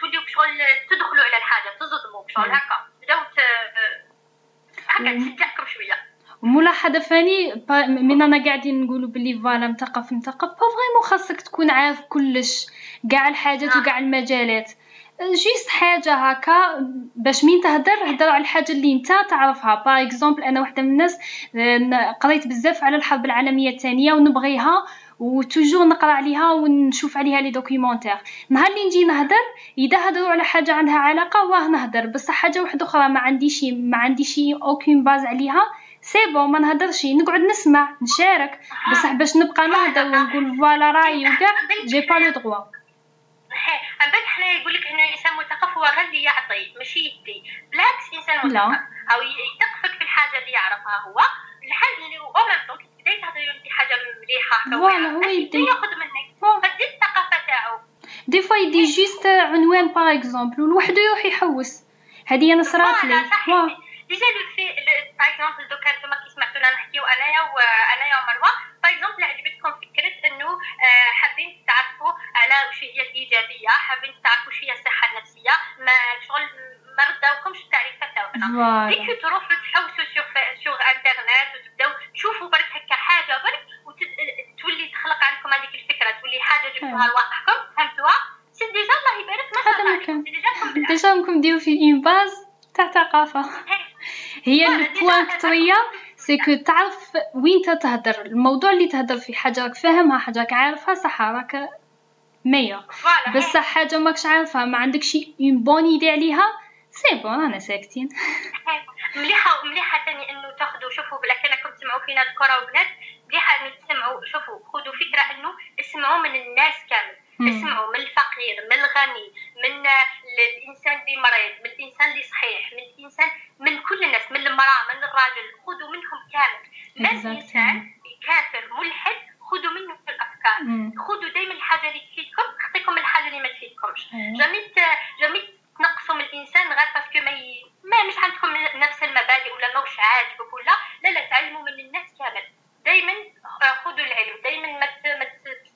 توليو شغل تدخلوا على الحاجة تصدموا شغل هكا. بداو هكا تشجعكم شوية. وملاحظة فاني من أنا قاعدين نقولوا باللي voilà مثقف مثقف vraiment خاصك تكون عارف كلش كاع الحاجات وكاع المجالات. juste حاجة هكا باش مين تهدر هدر على الحاجة اللي انت تعرفها. par exemple أنا واحدة من الناس قريت بزاف على الحرب العالمية الثانية ونبغيها و toujours نقرأ عليها ونشوف عليها les documentaires نهار اللي نجي نهدر إذا هدروا على حاجة عندها علاقة واه نهدر. بصح حاجة واحدة أخرى ما عنديش ما عنديش aucune base عليها c'est bon ما نهدرش. نقعد نسمع نشارك. بصح باش نبقى نهدر ونقول voilà راي وكاع j'ai pas le droit من بعد حنا يقول لك انه الانسان مثقف هو غير اللي يعطي ماشي يدي. بالعكس الانسان مثقف أو يثقفك في الحاجة اللي يعرفها هو. الحاجة اللي هو أو تبداي تهضري انت حاجة مليحة voilà هو يبدا ياخذ منك؟ فدي الثقافة تاعو. des fois يدي juste عنوان par exemple والوحده يروح يحوس. هذه أنا صرات لي. déjà le fait par exemple دوكا نتوما كي سمعتونا نحكيو انايا وانايا ومروه par exemple عجبتكم فكره انه حابين تعرفوا على واش هي الايجابيه حابين تعرفوا واش هي الصحه النفسيه ما شغل ما رداوكمش التعريفات تاعنا ديك تروحوا تحوسوا sur sur internet وتبداو تشوفوا برك هكا حاجة برك وتولي تخلق عندكم هذيك الفكرة تولي حاجة جبتوها لواقعكم فهمتوها c'est déjà الله يبارك ما شاء الله déjà ممكن ديروا في une base تاع ثقافه هي ال point كتريه c'est que تعرف وين تهدر الموضوع اللي تهدر فيه حاجة راك فاهمها حاجة راك عارفها صح راك مية بصح حاجة ماكش عارفها ما عندكش une bonne idée عليها سي بون رانا ساكتين. مليحة مليحة ثاني إنه تاخذوا شوفوا بلا كان تسمعوا فينا ذكورة وبنات مليحة انه تسمعوا شوفوا خذوا فكرة إنه اسمعوا من الناس كامل. اسمعوا من الفقير من الغني من الإنسان اللي مريض من الإنسان اللي صحيح من الإنسان من كل الناس من المرأة من الراجل خذوا منهم كامل. ما الإنسان كافر ملحد خذوا منه الأفكار. خذوا دائما الحاجة اللي تفيدكم خطيكم الحاجة اللي ما تفيدكمش. jamais jamais تنقصوا من الانسان غير parce que ما ي... ما مش عندكم نفس المبادئ ولا ماهوش عاجبك ولا لا لا تعلموا من الناس كامل دائما خذوا العلم دائما ما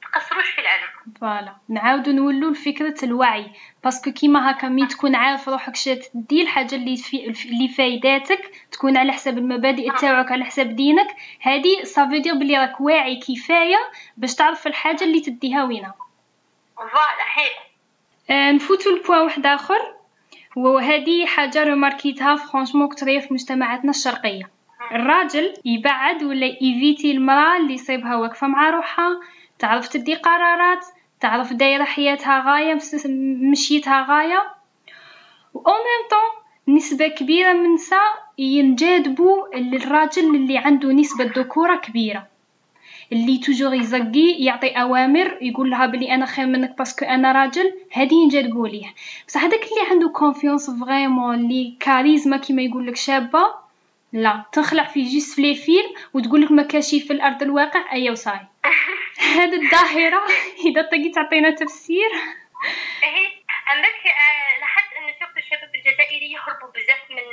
تقصروش في العلم voilà. نعاودو نولو لفكرة الوعي. parce que كيما هكا mais تكون عارف روحك شات دي الحاجة اللي في اللي فايداتك تكون على حساب المبادئ. تاعك على حساب دينك هادي ça veut dire بلي راك واعي كفاية باش تعرف الحاجة اللي تديها وينها. voilà حيل آه نفوتو ل point واحد آخر. وهذه حاجة رماركيتها franchement كثيرة في مجتمعاتنا الشرقية. الراجل يبعد ولا يفيتي المرأة اللي يصيبها واقفه مع روحها تعرف تدي قرارات تعرف دايرة حياتها غاية مشيتها غاية. و même temps نسبة كبيرة من النساء ينجذبوا للراجل اللي عنده نسبة ذكورة كبيرة. اللي toujours يزقي يعطي أوامر يقول لها بلي أنا خير منك parce que أنا راجل. هادي ينجذبوا ليه. بصح هذاك اللي عنده confiance vraiment اللي كاريزما كيما يقول لك شابة لا تخلع في juste في les films وتقول لك ما كاشي في الأرض الواقع أيا وصاي. [laughs] هذه الظاهرة إذا تقي تعطينا تفسير. عندك آه، لاحظت أن سوق الشباب الجزائري يهربوا بزاف من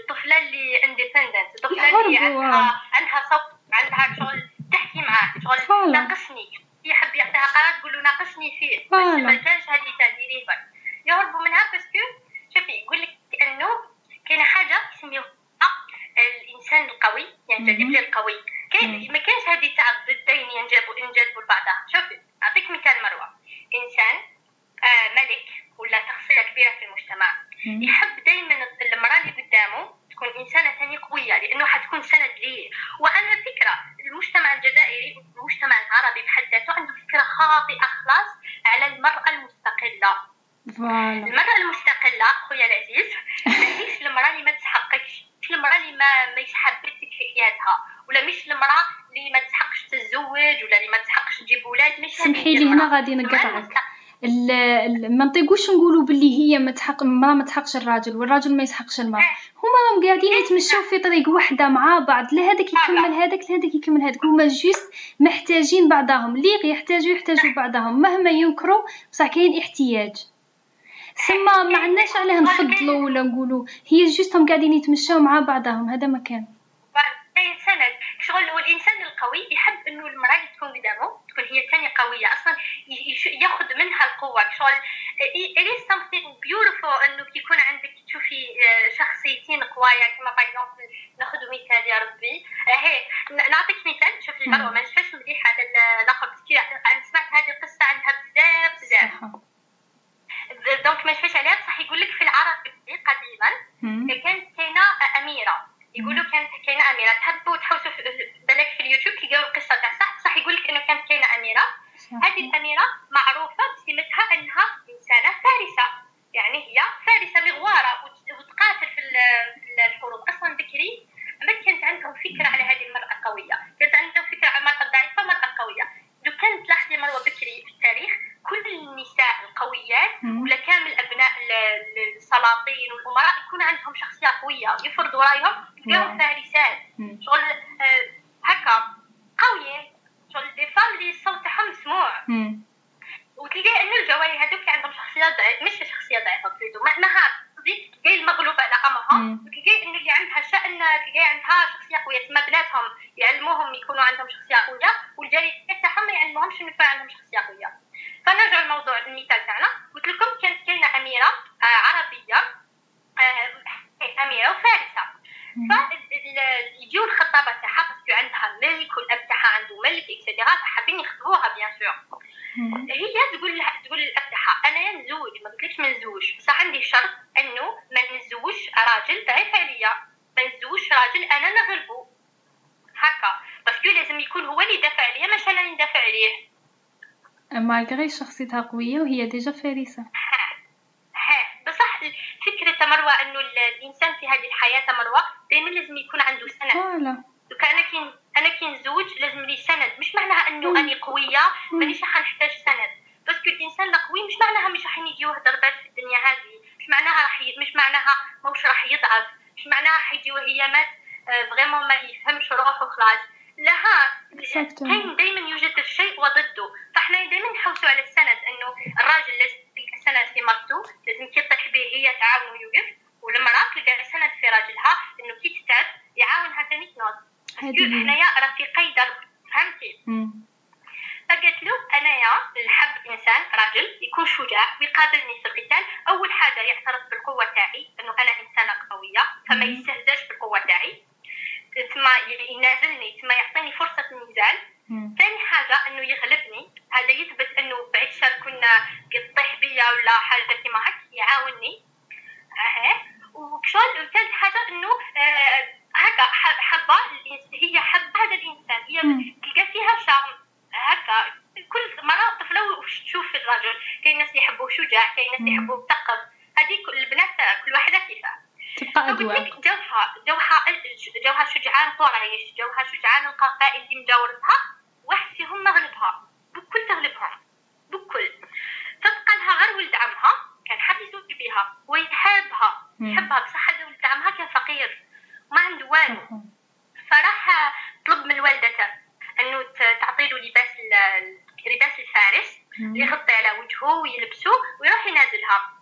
الطفلة اللي independent الطفلة اللي عندها عندها صوت عندها شغل تحكي معاه شغل ناقصني. يحب يعطيها قرار تقول له ناقصني فيه. ما كانش هذه تديري يهربوا منها باسكو شوفي يقول لك أنه كاينة حاجة يسميوها الإنسان القوي ينجذب للقوي كاين ما كانش هذه تاع الضدين ينجذبوا ينجذبوا لبعضها شوفي أعطيك مثال مروة. إنسان آه ملك ولا شخصية كبيرة في المجتمع. يحب دائما المرأة اللي قدامه تكون إنسانة ثانية قوية لأنه حتكون سند ليه. وأنا فكرة المجتمع الجزائري المجتمع العربي بحد ذاته عنده فكرة خاطئة خلاص على المرأة المستقلة. المرأة المستقلة خويا العزيز [laughs] ماهيش المرأة اللي ما تحققش مش المرأة اللي ما ماهيش حابتك في حياتها. ولا مش المراه اللي ما تحقش تتزوج ولا اللي ما تحقش تجيب ولاد مش سمحي لي هنا غادي نقطعك ما نطيقوش نقولوا باللي هي ما تحق المراه ما تحقش الراجل والراجل ما يسحقش المرأة. إيه. هما راهم قاعدين إيه. يتمشوا في طريق واحدة مع بعض لا هذاك يكمل هذاك لا هذاك يكمل هذاك. هما جوست محتاجين بعضهم. اللي يحتاجوا يحتاجوا بعضهم. مهما ينكروا بصح كاين احتياج. سما ما عندناش عليه نفضلوا ولا نقولوا. هي جوستهم قاعدين يتمشاو مع بعضهم. هذا مكان. سند شغل القوي يحب إنه المرأة اللي تكون قدامه تكون هي ثاني قوية أصلا ياخذ منها القوة. شغل it is something beautiful إنه يكون عندك تشوفي آه، شخصيتين قوايا كما par exemple ناخذ مثال يا ربي. آه، هي نعطيك مثال. شوفي المروه ما نشفاش مليح على الآخر أنا سمعت هذه القصة عنها بزاف بزاف. donc ما نشفاش عليها بصح يقول لك في العرب قديما كانت كاينة أميرة. يقولوا كانت كاينة أميرة. تحبوا تحوسوا بالك في اليوتيوب تلقاو القصة تاع صح بصح يقول لك إنه كانت كاينة أميرة. هذه الأميرة معروفة بسمتها إنها إنسانة فارسة. يعني هي فارسة مغوارة وتقاتل في الحروب. أصلا بكري ما كانت عندهم فكرة على هذه المرأة القوية. كانت عندهم فكرة على المراه الضعيفه والمراه القويه لو كانت تلاحظي مروة بكري في التاريخ كل النساء القويات ولا كامل أبناء السلاطين والأمراء يكون عندهم شخصية قوية يفرضوا رأيهم تلقاهم فارسات. شغل آه، هكا قوية. شغل des femmes اللي الصوت تاعهم مسموع وتلقى انه الجواري هذوك عندهم شخصية ضعيفة مش شخصية ضعيفة plutôt مهار قصدي تلقاي المغلوبة على امرها وتلقاي انه اللي عندها شأن تلقاي عندها شخصية قوية. تما بناتهم يعلموهم يكونوا عندهم شخصية قوية والجاريات تاعهم ما يعلموهمش إنه يكون عندهم شخصية قوية. فنرجع لموضوع المثال تاعنا. قلت لكم كانت كاينة أميرة آه عربية آه أميرة وفارسة. فيجيو الخطابة تاعها parce que عندها ملك والأب تاعها عنده ملك et cetera فحابين يخطبوها bien sûr هي تقول لها تقول للأب تاعها أنا نزوج ما قلتلكش ما نزوج بصح عندي شرط إنه ما نزوج راجل ضعيف عليا ما نزوج راجل أنا نغلبو هكا. parce que لازم يكون هو اللي يدافع عليا ماشي أنا اللي ندافع عليه. malgré شخصيتها قوية وهي déjà ها [laughs] بصح فكرة مروة أنه الإنسان في هذه الحياة مروة دائما لازم يكون عنده سند. voilà. دوكا أنا كي أنا كي نزوج لازم لي سند. مش معناها أنه أني قوية مانيش راح نحتاج سند. parce que الإنسان القوي مش معناها مش راح يجيوه ضربات في الدنيا هذه. مش معناها راح ي... مش معناها موش راح يضعف. مش معناها راح يجيوه ايامات vraiment ما يفهمش روحه خلاص. لها كاين دائما يوجد الشيء وضده. فإحنا دائما نحوسوا على السند إنه الراجل لازم تلقى سند في مرته لازم كي تطيح به هي تعاون ويوقف. والمراه تلقى سند في راجلها إنه كي تتعب يعاونها ثاني تنوض حنايا رفيقي درب فهمتي؟ فقالت له انايا نحب إنسان راجل يكون شجاع ويقابلني في القتال أول حاجة يعترف بالقوة تاعي إنه أنا إنسانة قوية فما يستهزاش بالقوة تاعي. تما ينازلني تما يعطيني فرصة النزال ثاني حاجة أنه يغلبني. هذا يثبت أنه بعد شر كنا قد بيا ولا حاجة كيما هك يعاونني. آه وكشغل ثالث حاجة أنه آه هكا حبة هي حبة هذا الإنسان. هي تلقى فيها شرم. هكا. كل مرة طفلة وتشوف الرجل كاين ناس يحبوه شجاع كاين ناس يحبوه مثقف هذه البنات كل واحدة كيفها. تبقى أذواق جوها جوها جوها شجعان قريش جوها شجعان القبائل اللي مجاورتها واحد فيهم مغلبها بكل تغلبهم بكل. تبقى لها غير ولد عمها كان حاب يزوج بها ويحبها. يحبها بصح هذا ولد عمها كان فقير ما عنده والو. فراح طلب من والدته إنه تعطي له لباس لباس الفارس يغطي على وجهه ويلبسه ويروح ينازلها.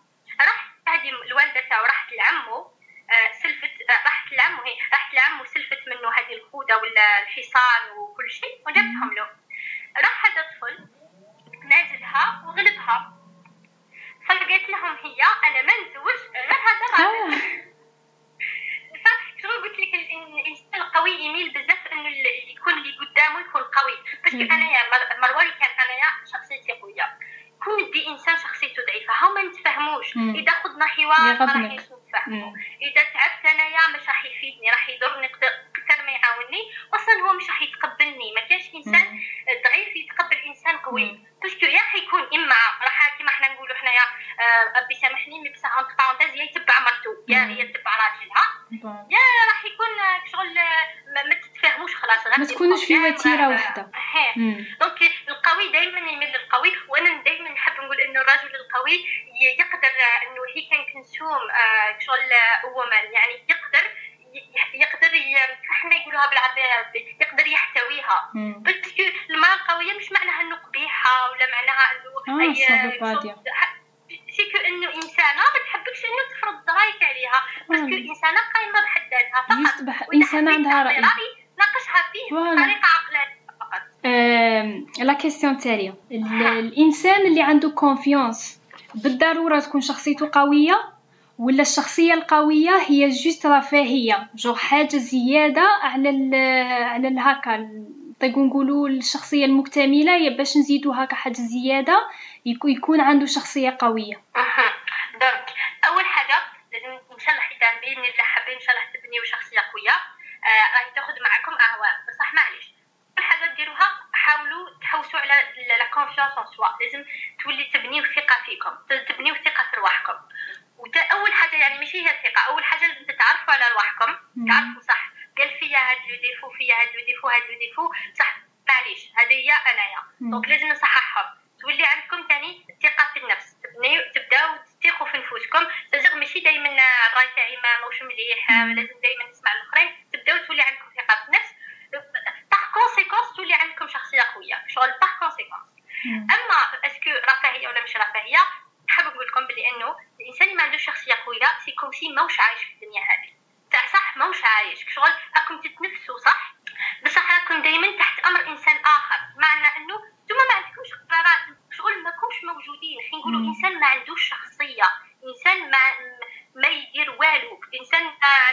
راح هذه الوالدة تاعو راحت لعمه سلفت راحت لعمه هي راحت لعمه سلفت منه هذه الخوذة ولا الحصان وكل شيء وجابتهم له. راح هذا الطفل نازلها وغلبها. فقالت لهم هي أنا ما نزوج غير هذا الراجل فشغل قلت لك الإنسان القوي يميل بزاف إنه اللي يكون اللي قدامه يكون قوي. parce que أنايا مروان كان أنايا شخصيتي قوية. كون دي انسان شخصيته ضعيفة. هاو ما نتفاهموش. إذا خدنا حوار ما راح نتفاهموا اذا تعبت انايا مش راح يفيدني راح يضرني أكثر ما يعاونني أصلا هو مش راح يتقبلني ما كانش انسان ضعيف يتقبل انسان قوي parce que يا حيكون اما راح كيما حنا نقولوا حنايا ربي سامحني mais بصح entre parenthèses يا يتبع مرتو يا هي تتبع راجلها يا راح يكون شغل ما تتفاهموش خلاص ما تكونوش في وتيره التالية الإنسان اللي عنده confiance بالضرورة تكون شخصيته قوية ولا الشخصية القوية هي juste رفاهية جو حاجة زيادة على الـ على الهاكا طيب نقولوا الشخصية المكتملة يا باش نزيدو هاكا حاجة زيادة يكون عنده شخصية قوية. donc أول حاجة لازم إن شاء الله حيت بإذن الله حابين إن شاء الله تبنيو شخصية قوية. آه، راهي تاخذ معكم أهواء. بصح معليش. الحاجة ديروها حاولوا تحوسوا على la confiance en soi لازم تولي تبنيو الثقة فيكم تبنيو الثقة في رواحكم. أول حاجة يعني ماشي هي الثقة أول حاجة لازم تتعرفوا على رواحكم. تعرفوا صح قال فيا هاد le défaut فيا هاد le défaut هاد le défaut. صح معليش هذه هي أنايا. donc لازم نصححهم. تولي عندكم ثاني الثقة في النفس. تبنيو تبداو تثقوا في نفوسكم. لازم ماشي دائما الراي تاعي ما موش مليح لازم دائما نسمع الآخرين. تبداو تولي عندكم ثقة في النفس. اليوميه شغل par conséquence أما est-ce que رفاهية ولا مش رفاهية؟ نحب نقول لكم بلي إنه الإنسان اللي ما عندوش شخصية قوية c'est comme si ماهوش عايش في الدنيا هذه. تاع صح ماهوش عايش. شغل راكم تتنفسوا صح؟ بصح راكم دائما تحت أمر إنسان آخر. معنى إنه ثم ما عندكمش قرارات. شغل ماكمش موجودين. خلينا نقولوا mm. إنسان ما عندوش شخصية. إنسان ما ما يدير والو. إنسان ما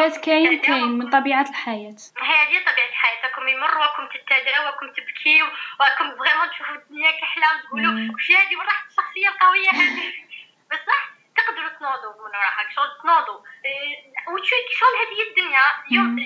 اوقات كاين كاين من طبيعة الحياة. هذه طبيعة الحياة. راكم يمر راكم تتداوى راكم تبكي راكم فريمون تشوفوا الدنيا كحلة وتقولوا واش هذه وين راحت الشخصية القوية هذه [laughs] بصح تقدروا تنوضوا من وراها شغل تنوضوا. إيه، وتشوف شغل هذه الدنيا يوم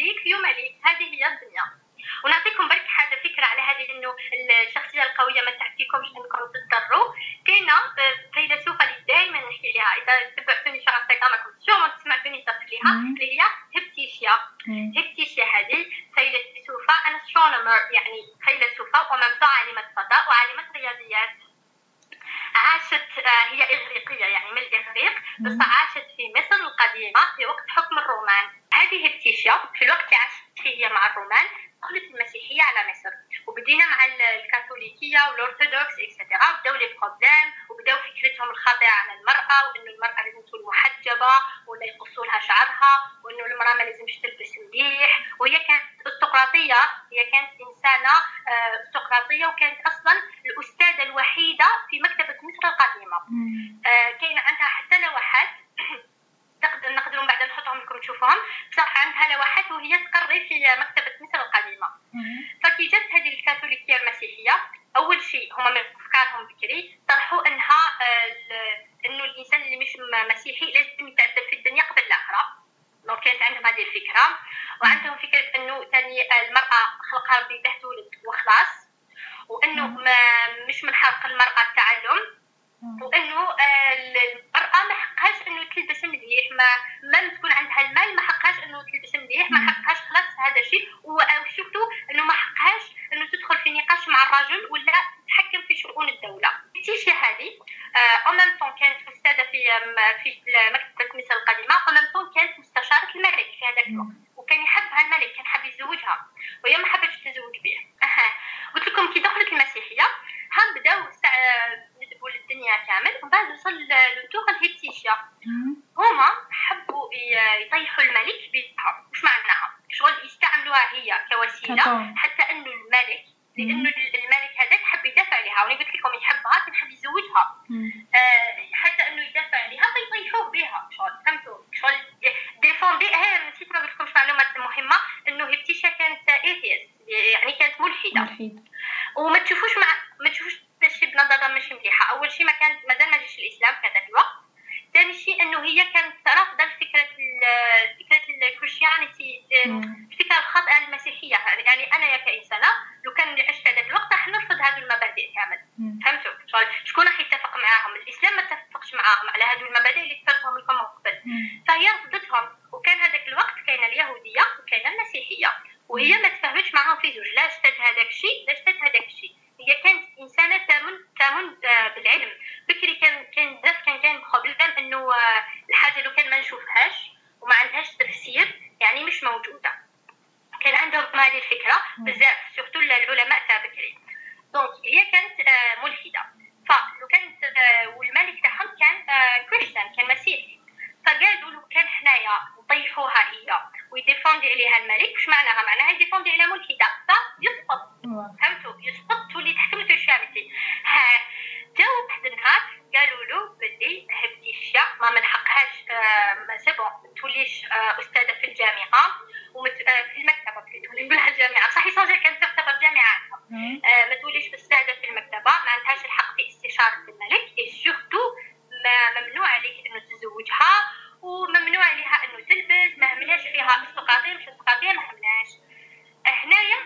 المسيحية. أول شيء هما من أفكارهم بكري. طرحوا إنها آه، إنه الإنسان اللي مش مسيحي لازم يتعذب في الدنيا قبل الآخرة. دونك كانت عندهم هذه الفكرة. وعندهم فكرة إنه ثاني آه، المرأة خلقها ربي يعرفوها هي. ويديفوندي عليها الملك. واش معناها؟ معناها يديفوندي على ملكي. دابا يسقط. فهمتوا؟ يسقط. تولي تحكمت الشامسي. ها جا واحد النهار قالوا له بلي هبتي الشيا. ما من حقهاش آه، سي بون توليش آه، أستاذة في الجامعة. ومت آه، في المكتبة تولي نقولها الجامعة. بصح صوجا كانت تعتبر جامعة. ما توليش أستاذة في المكتبة. ما عندهاش الحق في استشارة الملك. اي سورتو ممنوع عليك إنه تزوجها. وممنوع عليها إنه تلبس ما همناش فيها استقاطير مش استقاطير ما همناش. هنايا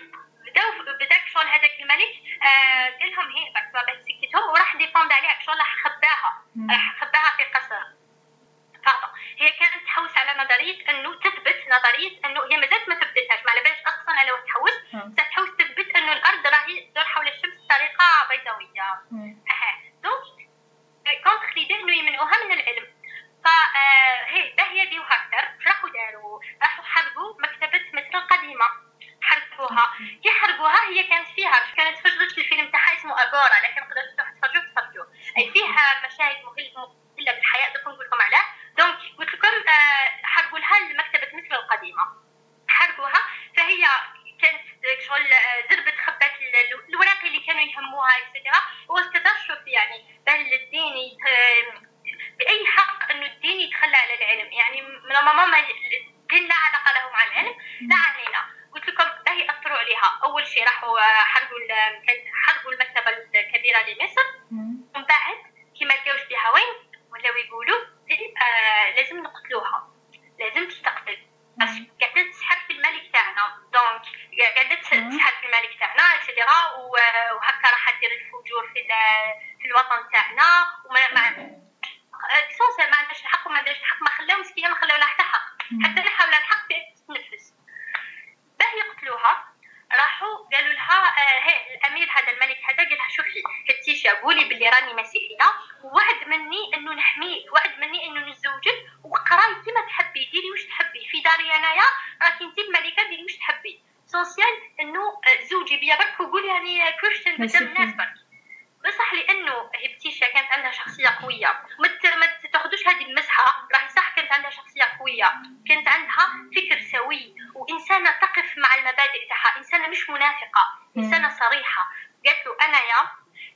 بداو بداك شغل هذاك الملك آه قال لهم هي بعد سكتهم وراح ديفوند عليها شغل راح خباها راح خباها في قصر. فقط هي كانت تحوس على نظرية إنه تثبت نظرية إنه هي مازالت ما ثبتتهاش ما على بالش أصلا على واش تحوس. تحوس تثبت إنه الأرض راهي تدور حول الشمس بطريقة بيضاوية. أها. donc contre l'idée انه يمنعوها من العلم فهي باهيه ديو هكتر راحوا داروا راحوا حرقوا مكتبة مصر القديمة. حرقوها. كي حرقوها هي كانت فيها كانت في الفيلم تاعها اسمه أغورا. لكن قدرتوا تفرجوا تفرجوا أي فيها مشاهد مهمه بالحياة دوك نقول لكم علاه. donc قلت لكم آه حرقوا لها مكتبه مصر القديمة. حرقوها. فهي كانت شغل زربت خبات الوراق اللي كانوا يهموها اكسترا واستشرف يعني. بل الدين بأي حق انه الدين يتخلى على العلم؟ يعني من ماما الدين لا علاقة له مع العلم لا علينا. قلت لكم باهي اثروا عليها. أول شيء راحوا حرقوا حرقوا المكتبة الكبيرة لمصر. ومن بعد كي ما لقاوش بها وين ولاو يقولوا آه لازم نقتلوها. لازم تستقتل. قاعدة تسحر في الملك تاعنا. donc قاعدة تسحر في الملك تاعنا et cetera وهكا راح دير الفجور في في الوطن تاعنا وما سونس ما عندهاش الحق وما عندهاش الحق. ما خلاو مسكينة ما خلاو لها حتى حق. حتى اللي حاول الحق تتنفس باه يقتلوها. راحوا قالوا لها آه الأمير هذا الملك هذا قال لها شوفي هيباتيا قولي باللي راني مسيحيه ووعد مني إنه نحمي وعد مني إنه نتزوجك وقراي كيما تحبي. ديري واش تحبي. في داري أنايا راكي انت الملكه ديري واش تحبي. l'essentiel إنه زوجي بيا برك وقولي راني كريستيان قدام الناس برك. بصح لأنه هيباتيا كانت عندها شخصية قوية. ما تاخذوش هذه المزحه راهي صح كانت عندها شخصية قوية. كانت عندها فكر سوي. وإنسانة تقف مع المبادئ تاعها. إنسانة مش منافقة. إنسانة صريحة. قالت له انايا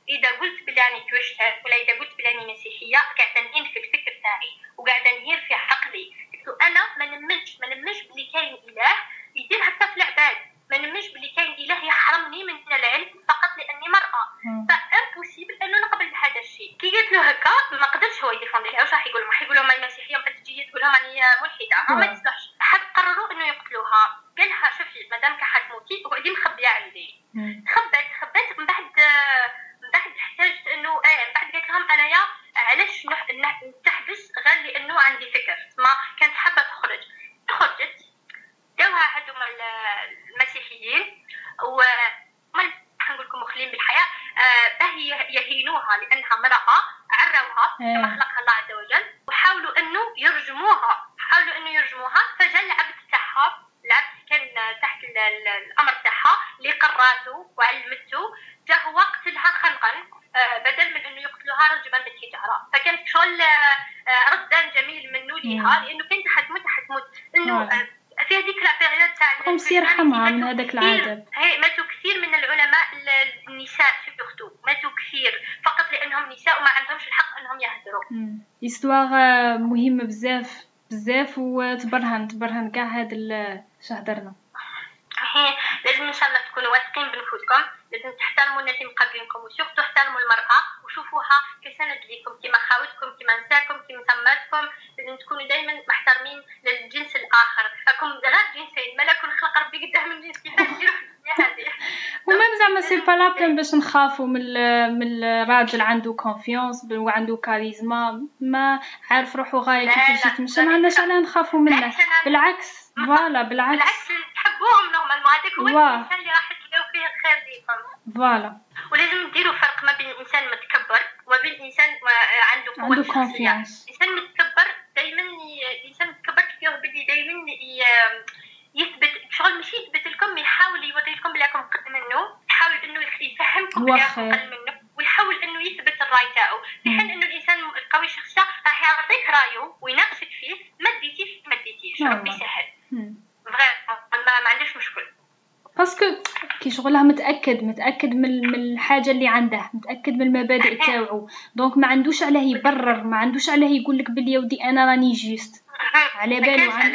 إذا قلت بلي راني كريستيان ولا إذا قلت بلي راني مسيحية قاعدة نهين في الفكر تاعي. وقاعدة نهين في عقلي. قلت له أنا ما نمنش ما نمنش بلي كاين إله يدير هكا في العباد. ما نمنش بلي كاين إله يحرمني من العلم فقط لأني مرأة. ف impossible أنه نقبل بهذا الشيء. كي قلت له هكا ما قدرش هو ي défendi لها واش راح يقول راح يقول لهم المسيحيه ما تجي تقول لهم راني ملحدة. ما يصلحش حد قرروا أنه يقتلوها. قال لها شوفي مادام حتموتي اقعدي مخبية عندي. خبت خبت من بعد من بعد احتاجت أنه إيه من بعد قالت لهم انايا علاش نتحبس غير لأنه عندي فكر. ما كانت حابة تخرج. خرجت. داوها هذوما المسيحيين و نقول لكم مخلين بالحياة باه يهينوها لأنها امرأة عروها كما خلقها الله عز وجل وحاولوا إنه يرجموها. حاولوا إنه يرجموها فجاء العبد تاعها العبد كان تحت الأمر تاعها اللي قراته وعلمته جا هو قتلها خنقا بدل من إنه يقتلوها رجما بالحجاره فكانت شغل ردا جميل منه ليها لأنه كانت حتموت حتموت إنه في هذيك ال période تاع comme ça رحمها من هذاك العذاب هي ماتوا كثير من العلماء النساء surtout ماتوا كثير فقط لأنهم نساء وما عندهمش الحق أنهم يهدروا. histoire مهمة بزاف بزاف وتبرهن تبرهن كاع اش هدرنا هي لازم إن شاء الله تكونوا واثقين بنفوسكم لازم تحترموا الناس اللي مقابلينكم و surtout تحترموا المرأة وشوفوها كسند ليكم كيما خاوتكم كيما نساكم كيما تماتكم لازم تكونوا دائما محترمين للجنس الآخر. راكم غير جنسين ملك خلق ربي قدام الجنس كيفاش ديروا هذه [laughs] و même زعما c'est pas la peine باش نخافوا من من الراجل عنده confiance وعنده كاريزما ما عارف روحو غاية كيفاش يتمشى ما عندناش علاه نخافوا منه. بالعكس voilà بالعكس. بالعكس تحبوهم normalement هذاك هو الانسان اللي راح الخير ليكم voilà ولازم نديروا فرق ما بين الانسان متكبر وما بين الانسان عنده قوة عنده confiance الانسان متكبر دائما الانسان متكبر كيفاه بدي دائما يثبت شغل ماشي يثبت لكم يحاول يوري لكم بلي راكم قد منه. يحاول إنه يفهمكم بلي راكم قل منه. ويحاول إنه يثبت الرأي تاعو. في حين إنه الإنسان القوي الشخصيه راح يعطيك رأيه ويناقشك فيه. ما ديتيش ما ديتيش. ربي يسهل. فغير ما, ما عندوش مشكل. parce que كي شغلها متأكد متأكد من من الحاجة اللي عنده متأكد من المبادئ تاعو donc ما عندوش عليه يبرر ما عندوش عليه يقول لك بلي ودي أنا راني juste. على بالو عن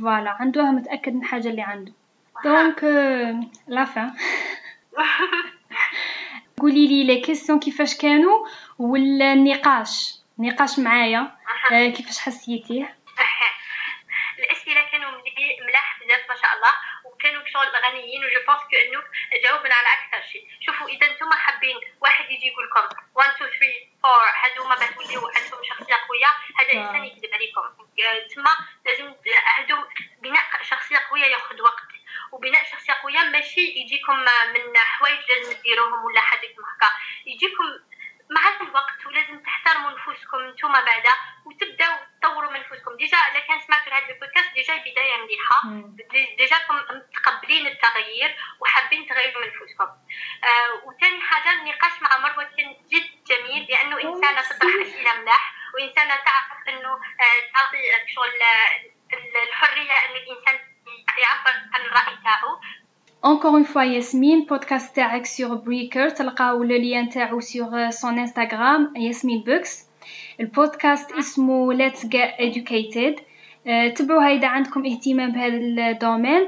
voilà عنده متأكد من الحاجة اللي عنده. donc à la fin. [laughs] قولي لي les questions كيفاش كانوا ولا النقاش؟ نقاش معايا. كيفاش حسيتيه الاسئله كانوا ملاح بزاف ما شاء الله وكانوا شغل غنيين و je pense que انه جاوبنا على أكثر شيء. شوفوا إذا أنتم حابين واحد يجي يقول لكم 1 2 3 4 هذوما بتوليو عندهم شخصية قوية هذا انسان يكذب عليكم. تما لازم هذو بناء شخصية قوية ياخذ وقت. وبناء شخصية قوية ماشي يجيكم من حوايج لازم ديروهم ولا حاجة هكا يجيكم مع الوقت ولازم تحترموا نفوسكم نتوما بعدا وتبداو تطوروا من نفوسكم. déjà إلا كان سمعتوا هذا البودكاست déjà بدايه مليحة. déjà كم متقبلين التغيير وحابين تغيروا من نفوسكم. آه وثاني حاجة النقاش مع مروة كان جد جميل لأنه إنسانة تطرح أسئلة ملاح وإنسانة تعرف إنه آه تعطي شغل الحرية إن الإنسان يعبر عن الراي تاعو. Encore une fois, Yasmine, podcast تاعك sur Breaker, تلقاو le lien تاعو sur son Instagram, Yasmine Books. البودكاست اسمه Let's Get Educated. تبعوها إذا عندكم اهتمام بهذا ال domaine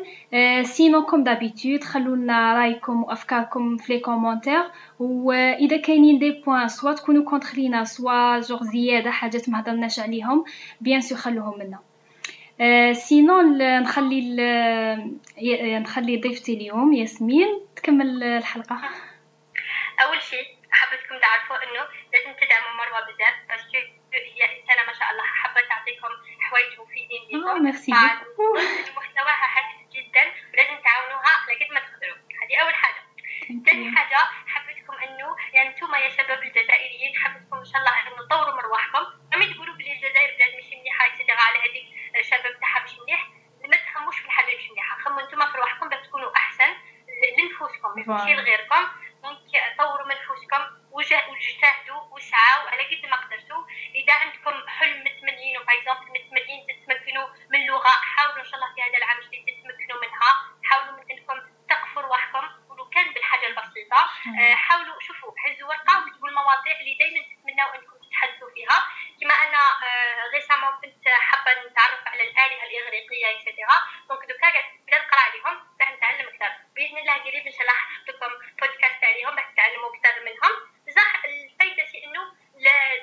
sinon comme d'habitude خلوا لنا رايكم وافكاركم في les commentaires واذا كاينين des points soit تكونوا contre لينا soit جوغ زياده حاجات ما هضرناش عليهم bien sûr خلوهم لنا sinon نخلي نخلي ضيفتي اليوم ياسمين تكمل الحلقة. أول شيء حبيتكم تعرفوا إنه لازم تدعموا مروة بزاف parce que هي إنسانة ما شاء الله حابة تعطيكم حوايج مفيدين لكم. ميرسي محتواها هادف جدا ولازم تعاونوها قد ما تقدروا. هذه أول حاجة. ثاني حاجة حبيتكم إنه يعني أنتم يا شباب الجزائريين حبيتكم إن شاء الله إنه تطوروا من رواحكم ما تقولوا بلي الجزائر بلاد مش مليحة على هذيك الشباب تاعها مش مليح ما تخموش في الحاجة مش مليحه خموا أنتم في رواحكم باش تكونوا أحسن لنفوسكم ماشي لغيركم. donc طوروا من نفوسكم واجتهدوا وسعوا. على قد ما قدرتوا. إذا عندكم حلم متمنين par exemple متمنين تتمكنوا من لغة حاولوا إن شاء الله في هذا العام الجديد تتمكنوا منها. حاولوا من إنكم تقفوا رواحكم ولو كان بالحاجة البسيطة. حاولوا شوفوا هزوا ورقه وكتبوا المواضيع اللي دائما تتمنوا إنكم تتحدثوا فيها. كما أنا récemment كنت حابة نتعرف على الآلهة الإغريقية et cetera donc دوكا قاعد نقرا عليهم باش نتعلم أكثر بإذن الله قريب إن شاء الله حنحط لكم بودكاست عليهم باش تتعلموا أكثر منهم. بصح الفايدة شي إنه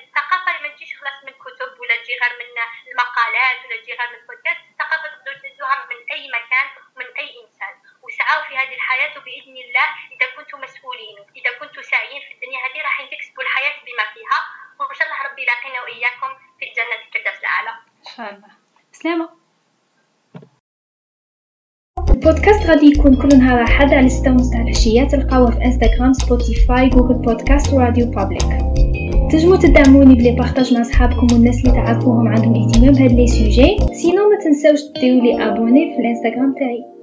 الثقافة ما تجيش خلاص من كتب ولا تجي غير من المقالات ولا تجي غير من بودكاست الثقافة تقدروا تهزوها من أي مكان من أي إنسان. وسعوا في هذه الحياة وباذن الله إذا كنتم مسؤولين إذا كنتم ساعيين في الدنيا هذه راح تكسبوا الحياة بما فيها. وإن شاء الله ربي يلاقينا وإياكم في الجنة الفردوس الأعلى. إن شاء الله. سلامة. البودكاست غادي يكون كل نهار أحد على 6 ونص تاع العشيه تلقاوه في Instagram Spotify Google Podcast و RadioPublic. تنجموا تدعموني ب les partages مع صحابكم والناس اللي تعرفوهم عندهم اهتمام بهاد les sujets. سينو ما تنساوش ديروا لي أبوني في الإنستغرام تاعي.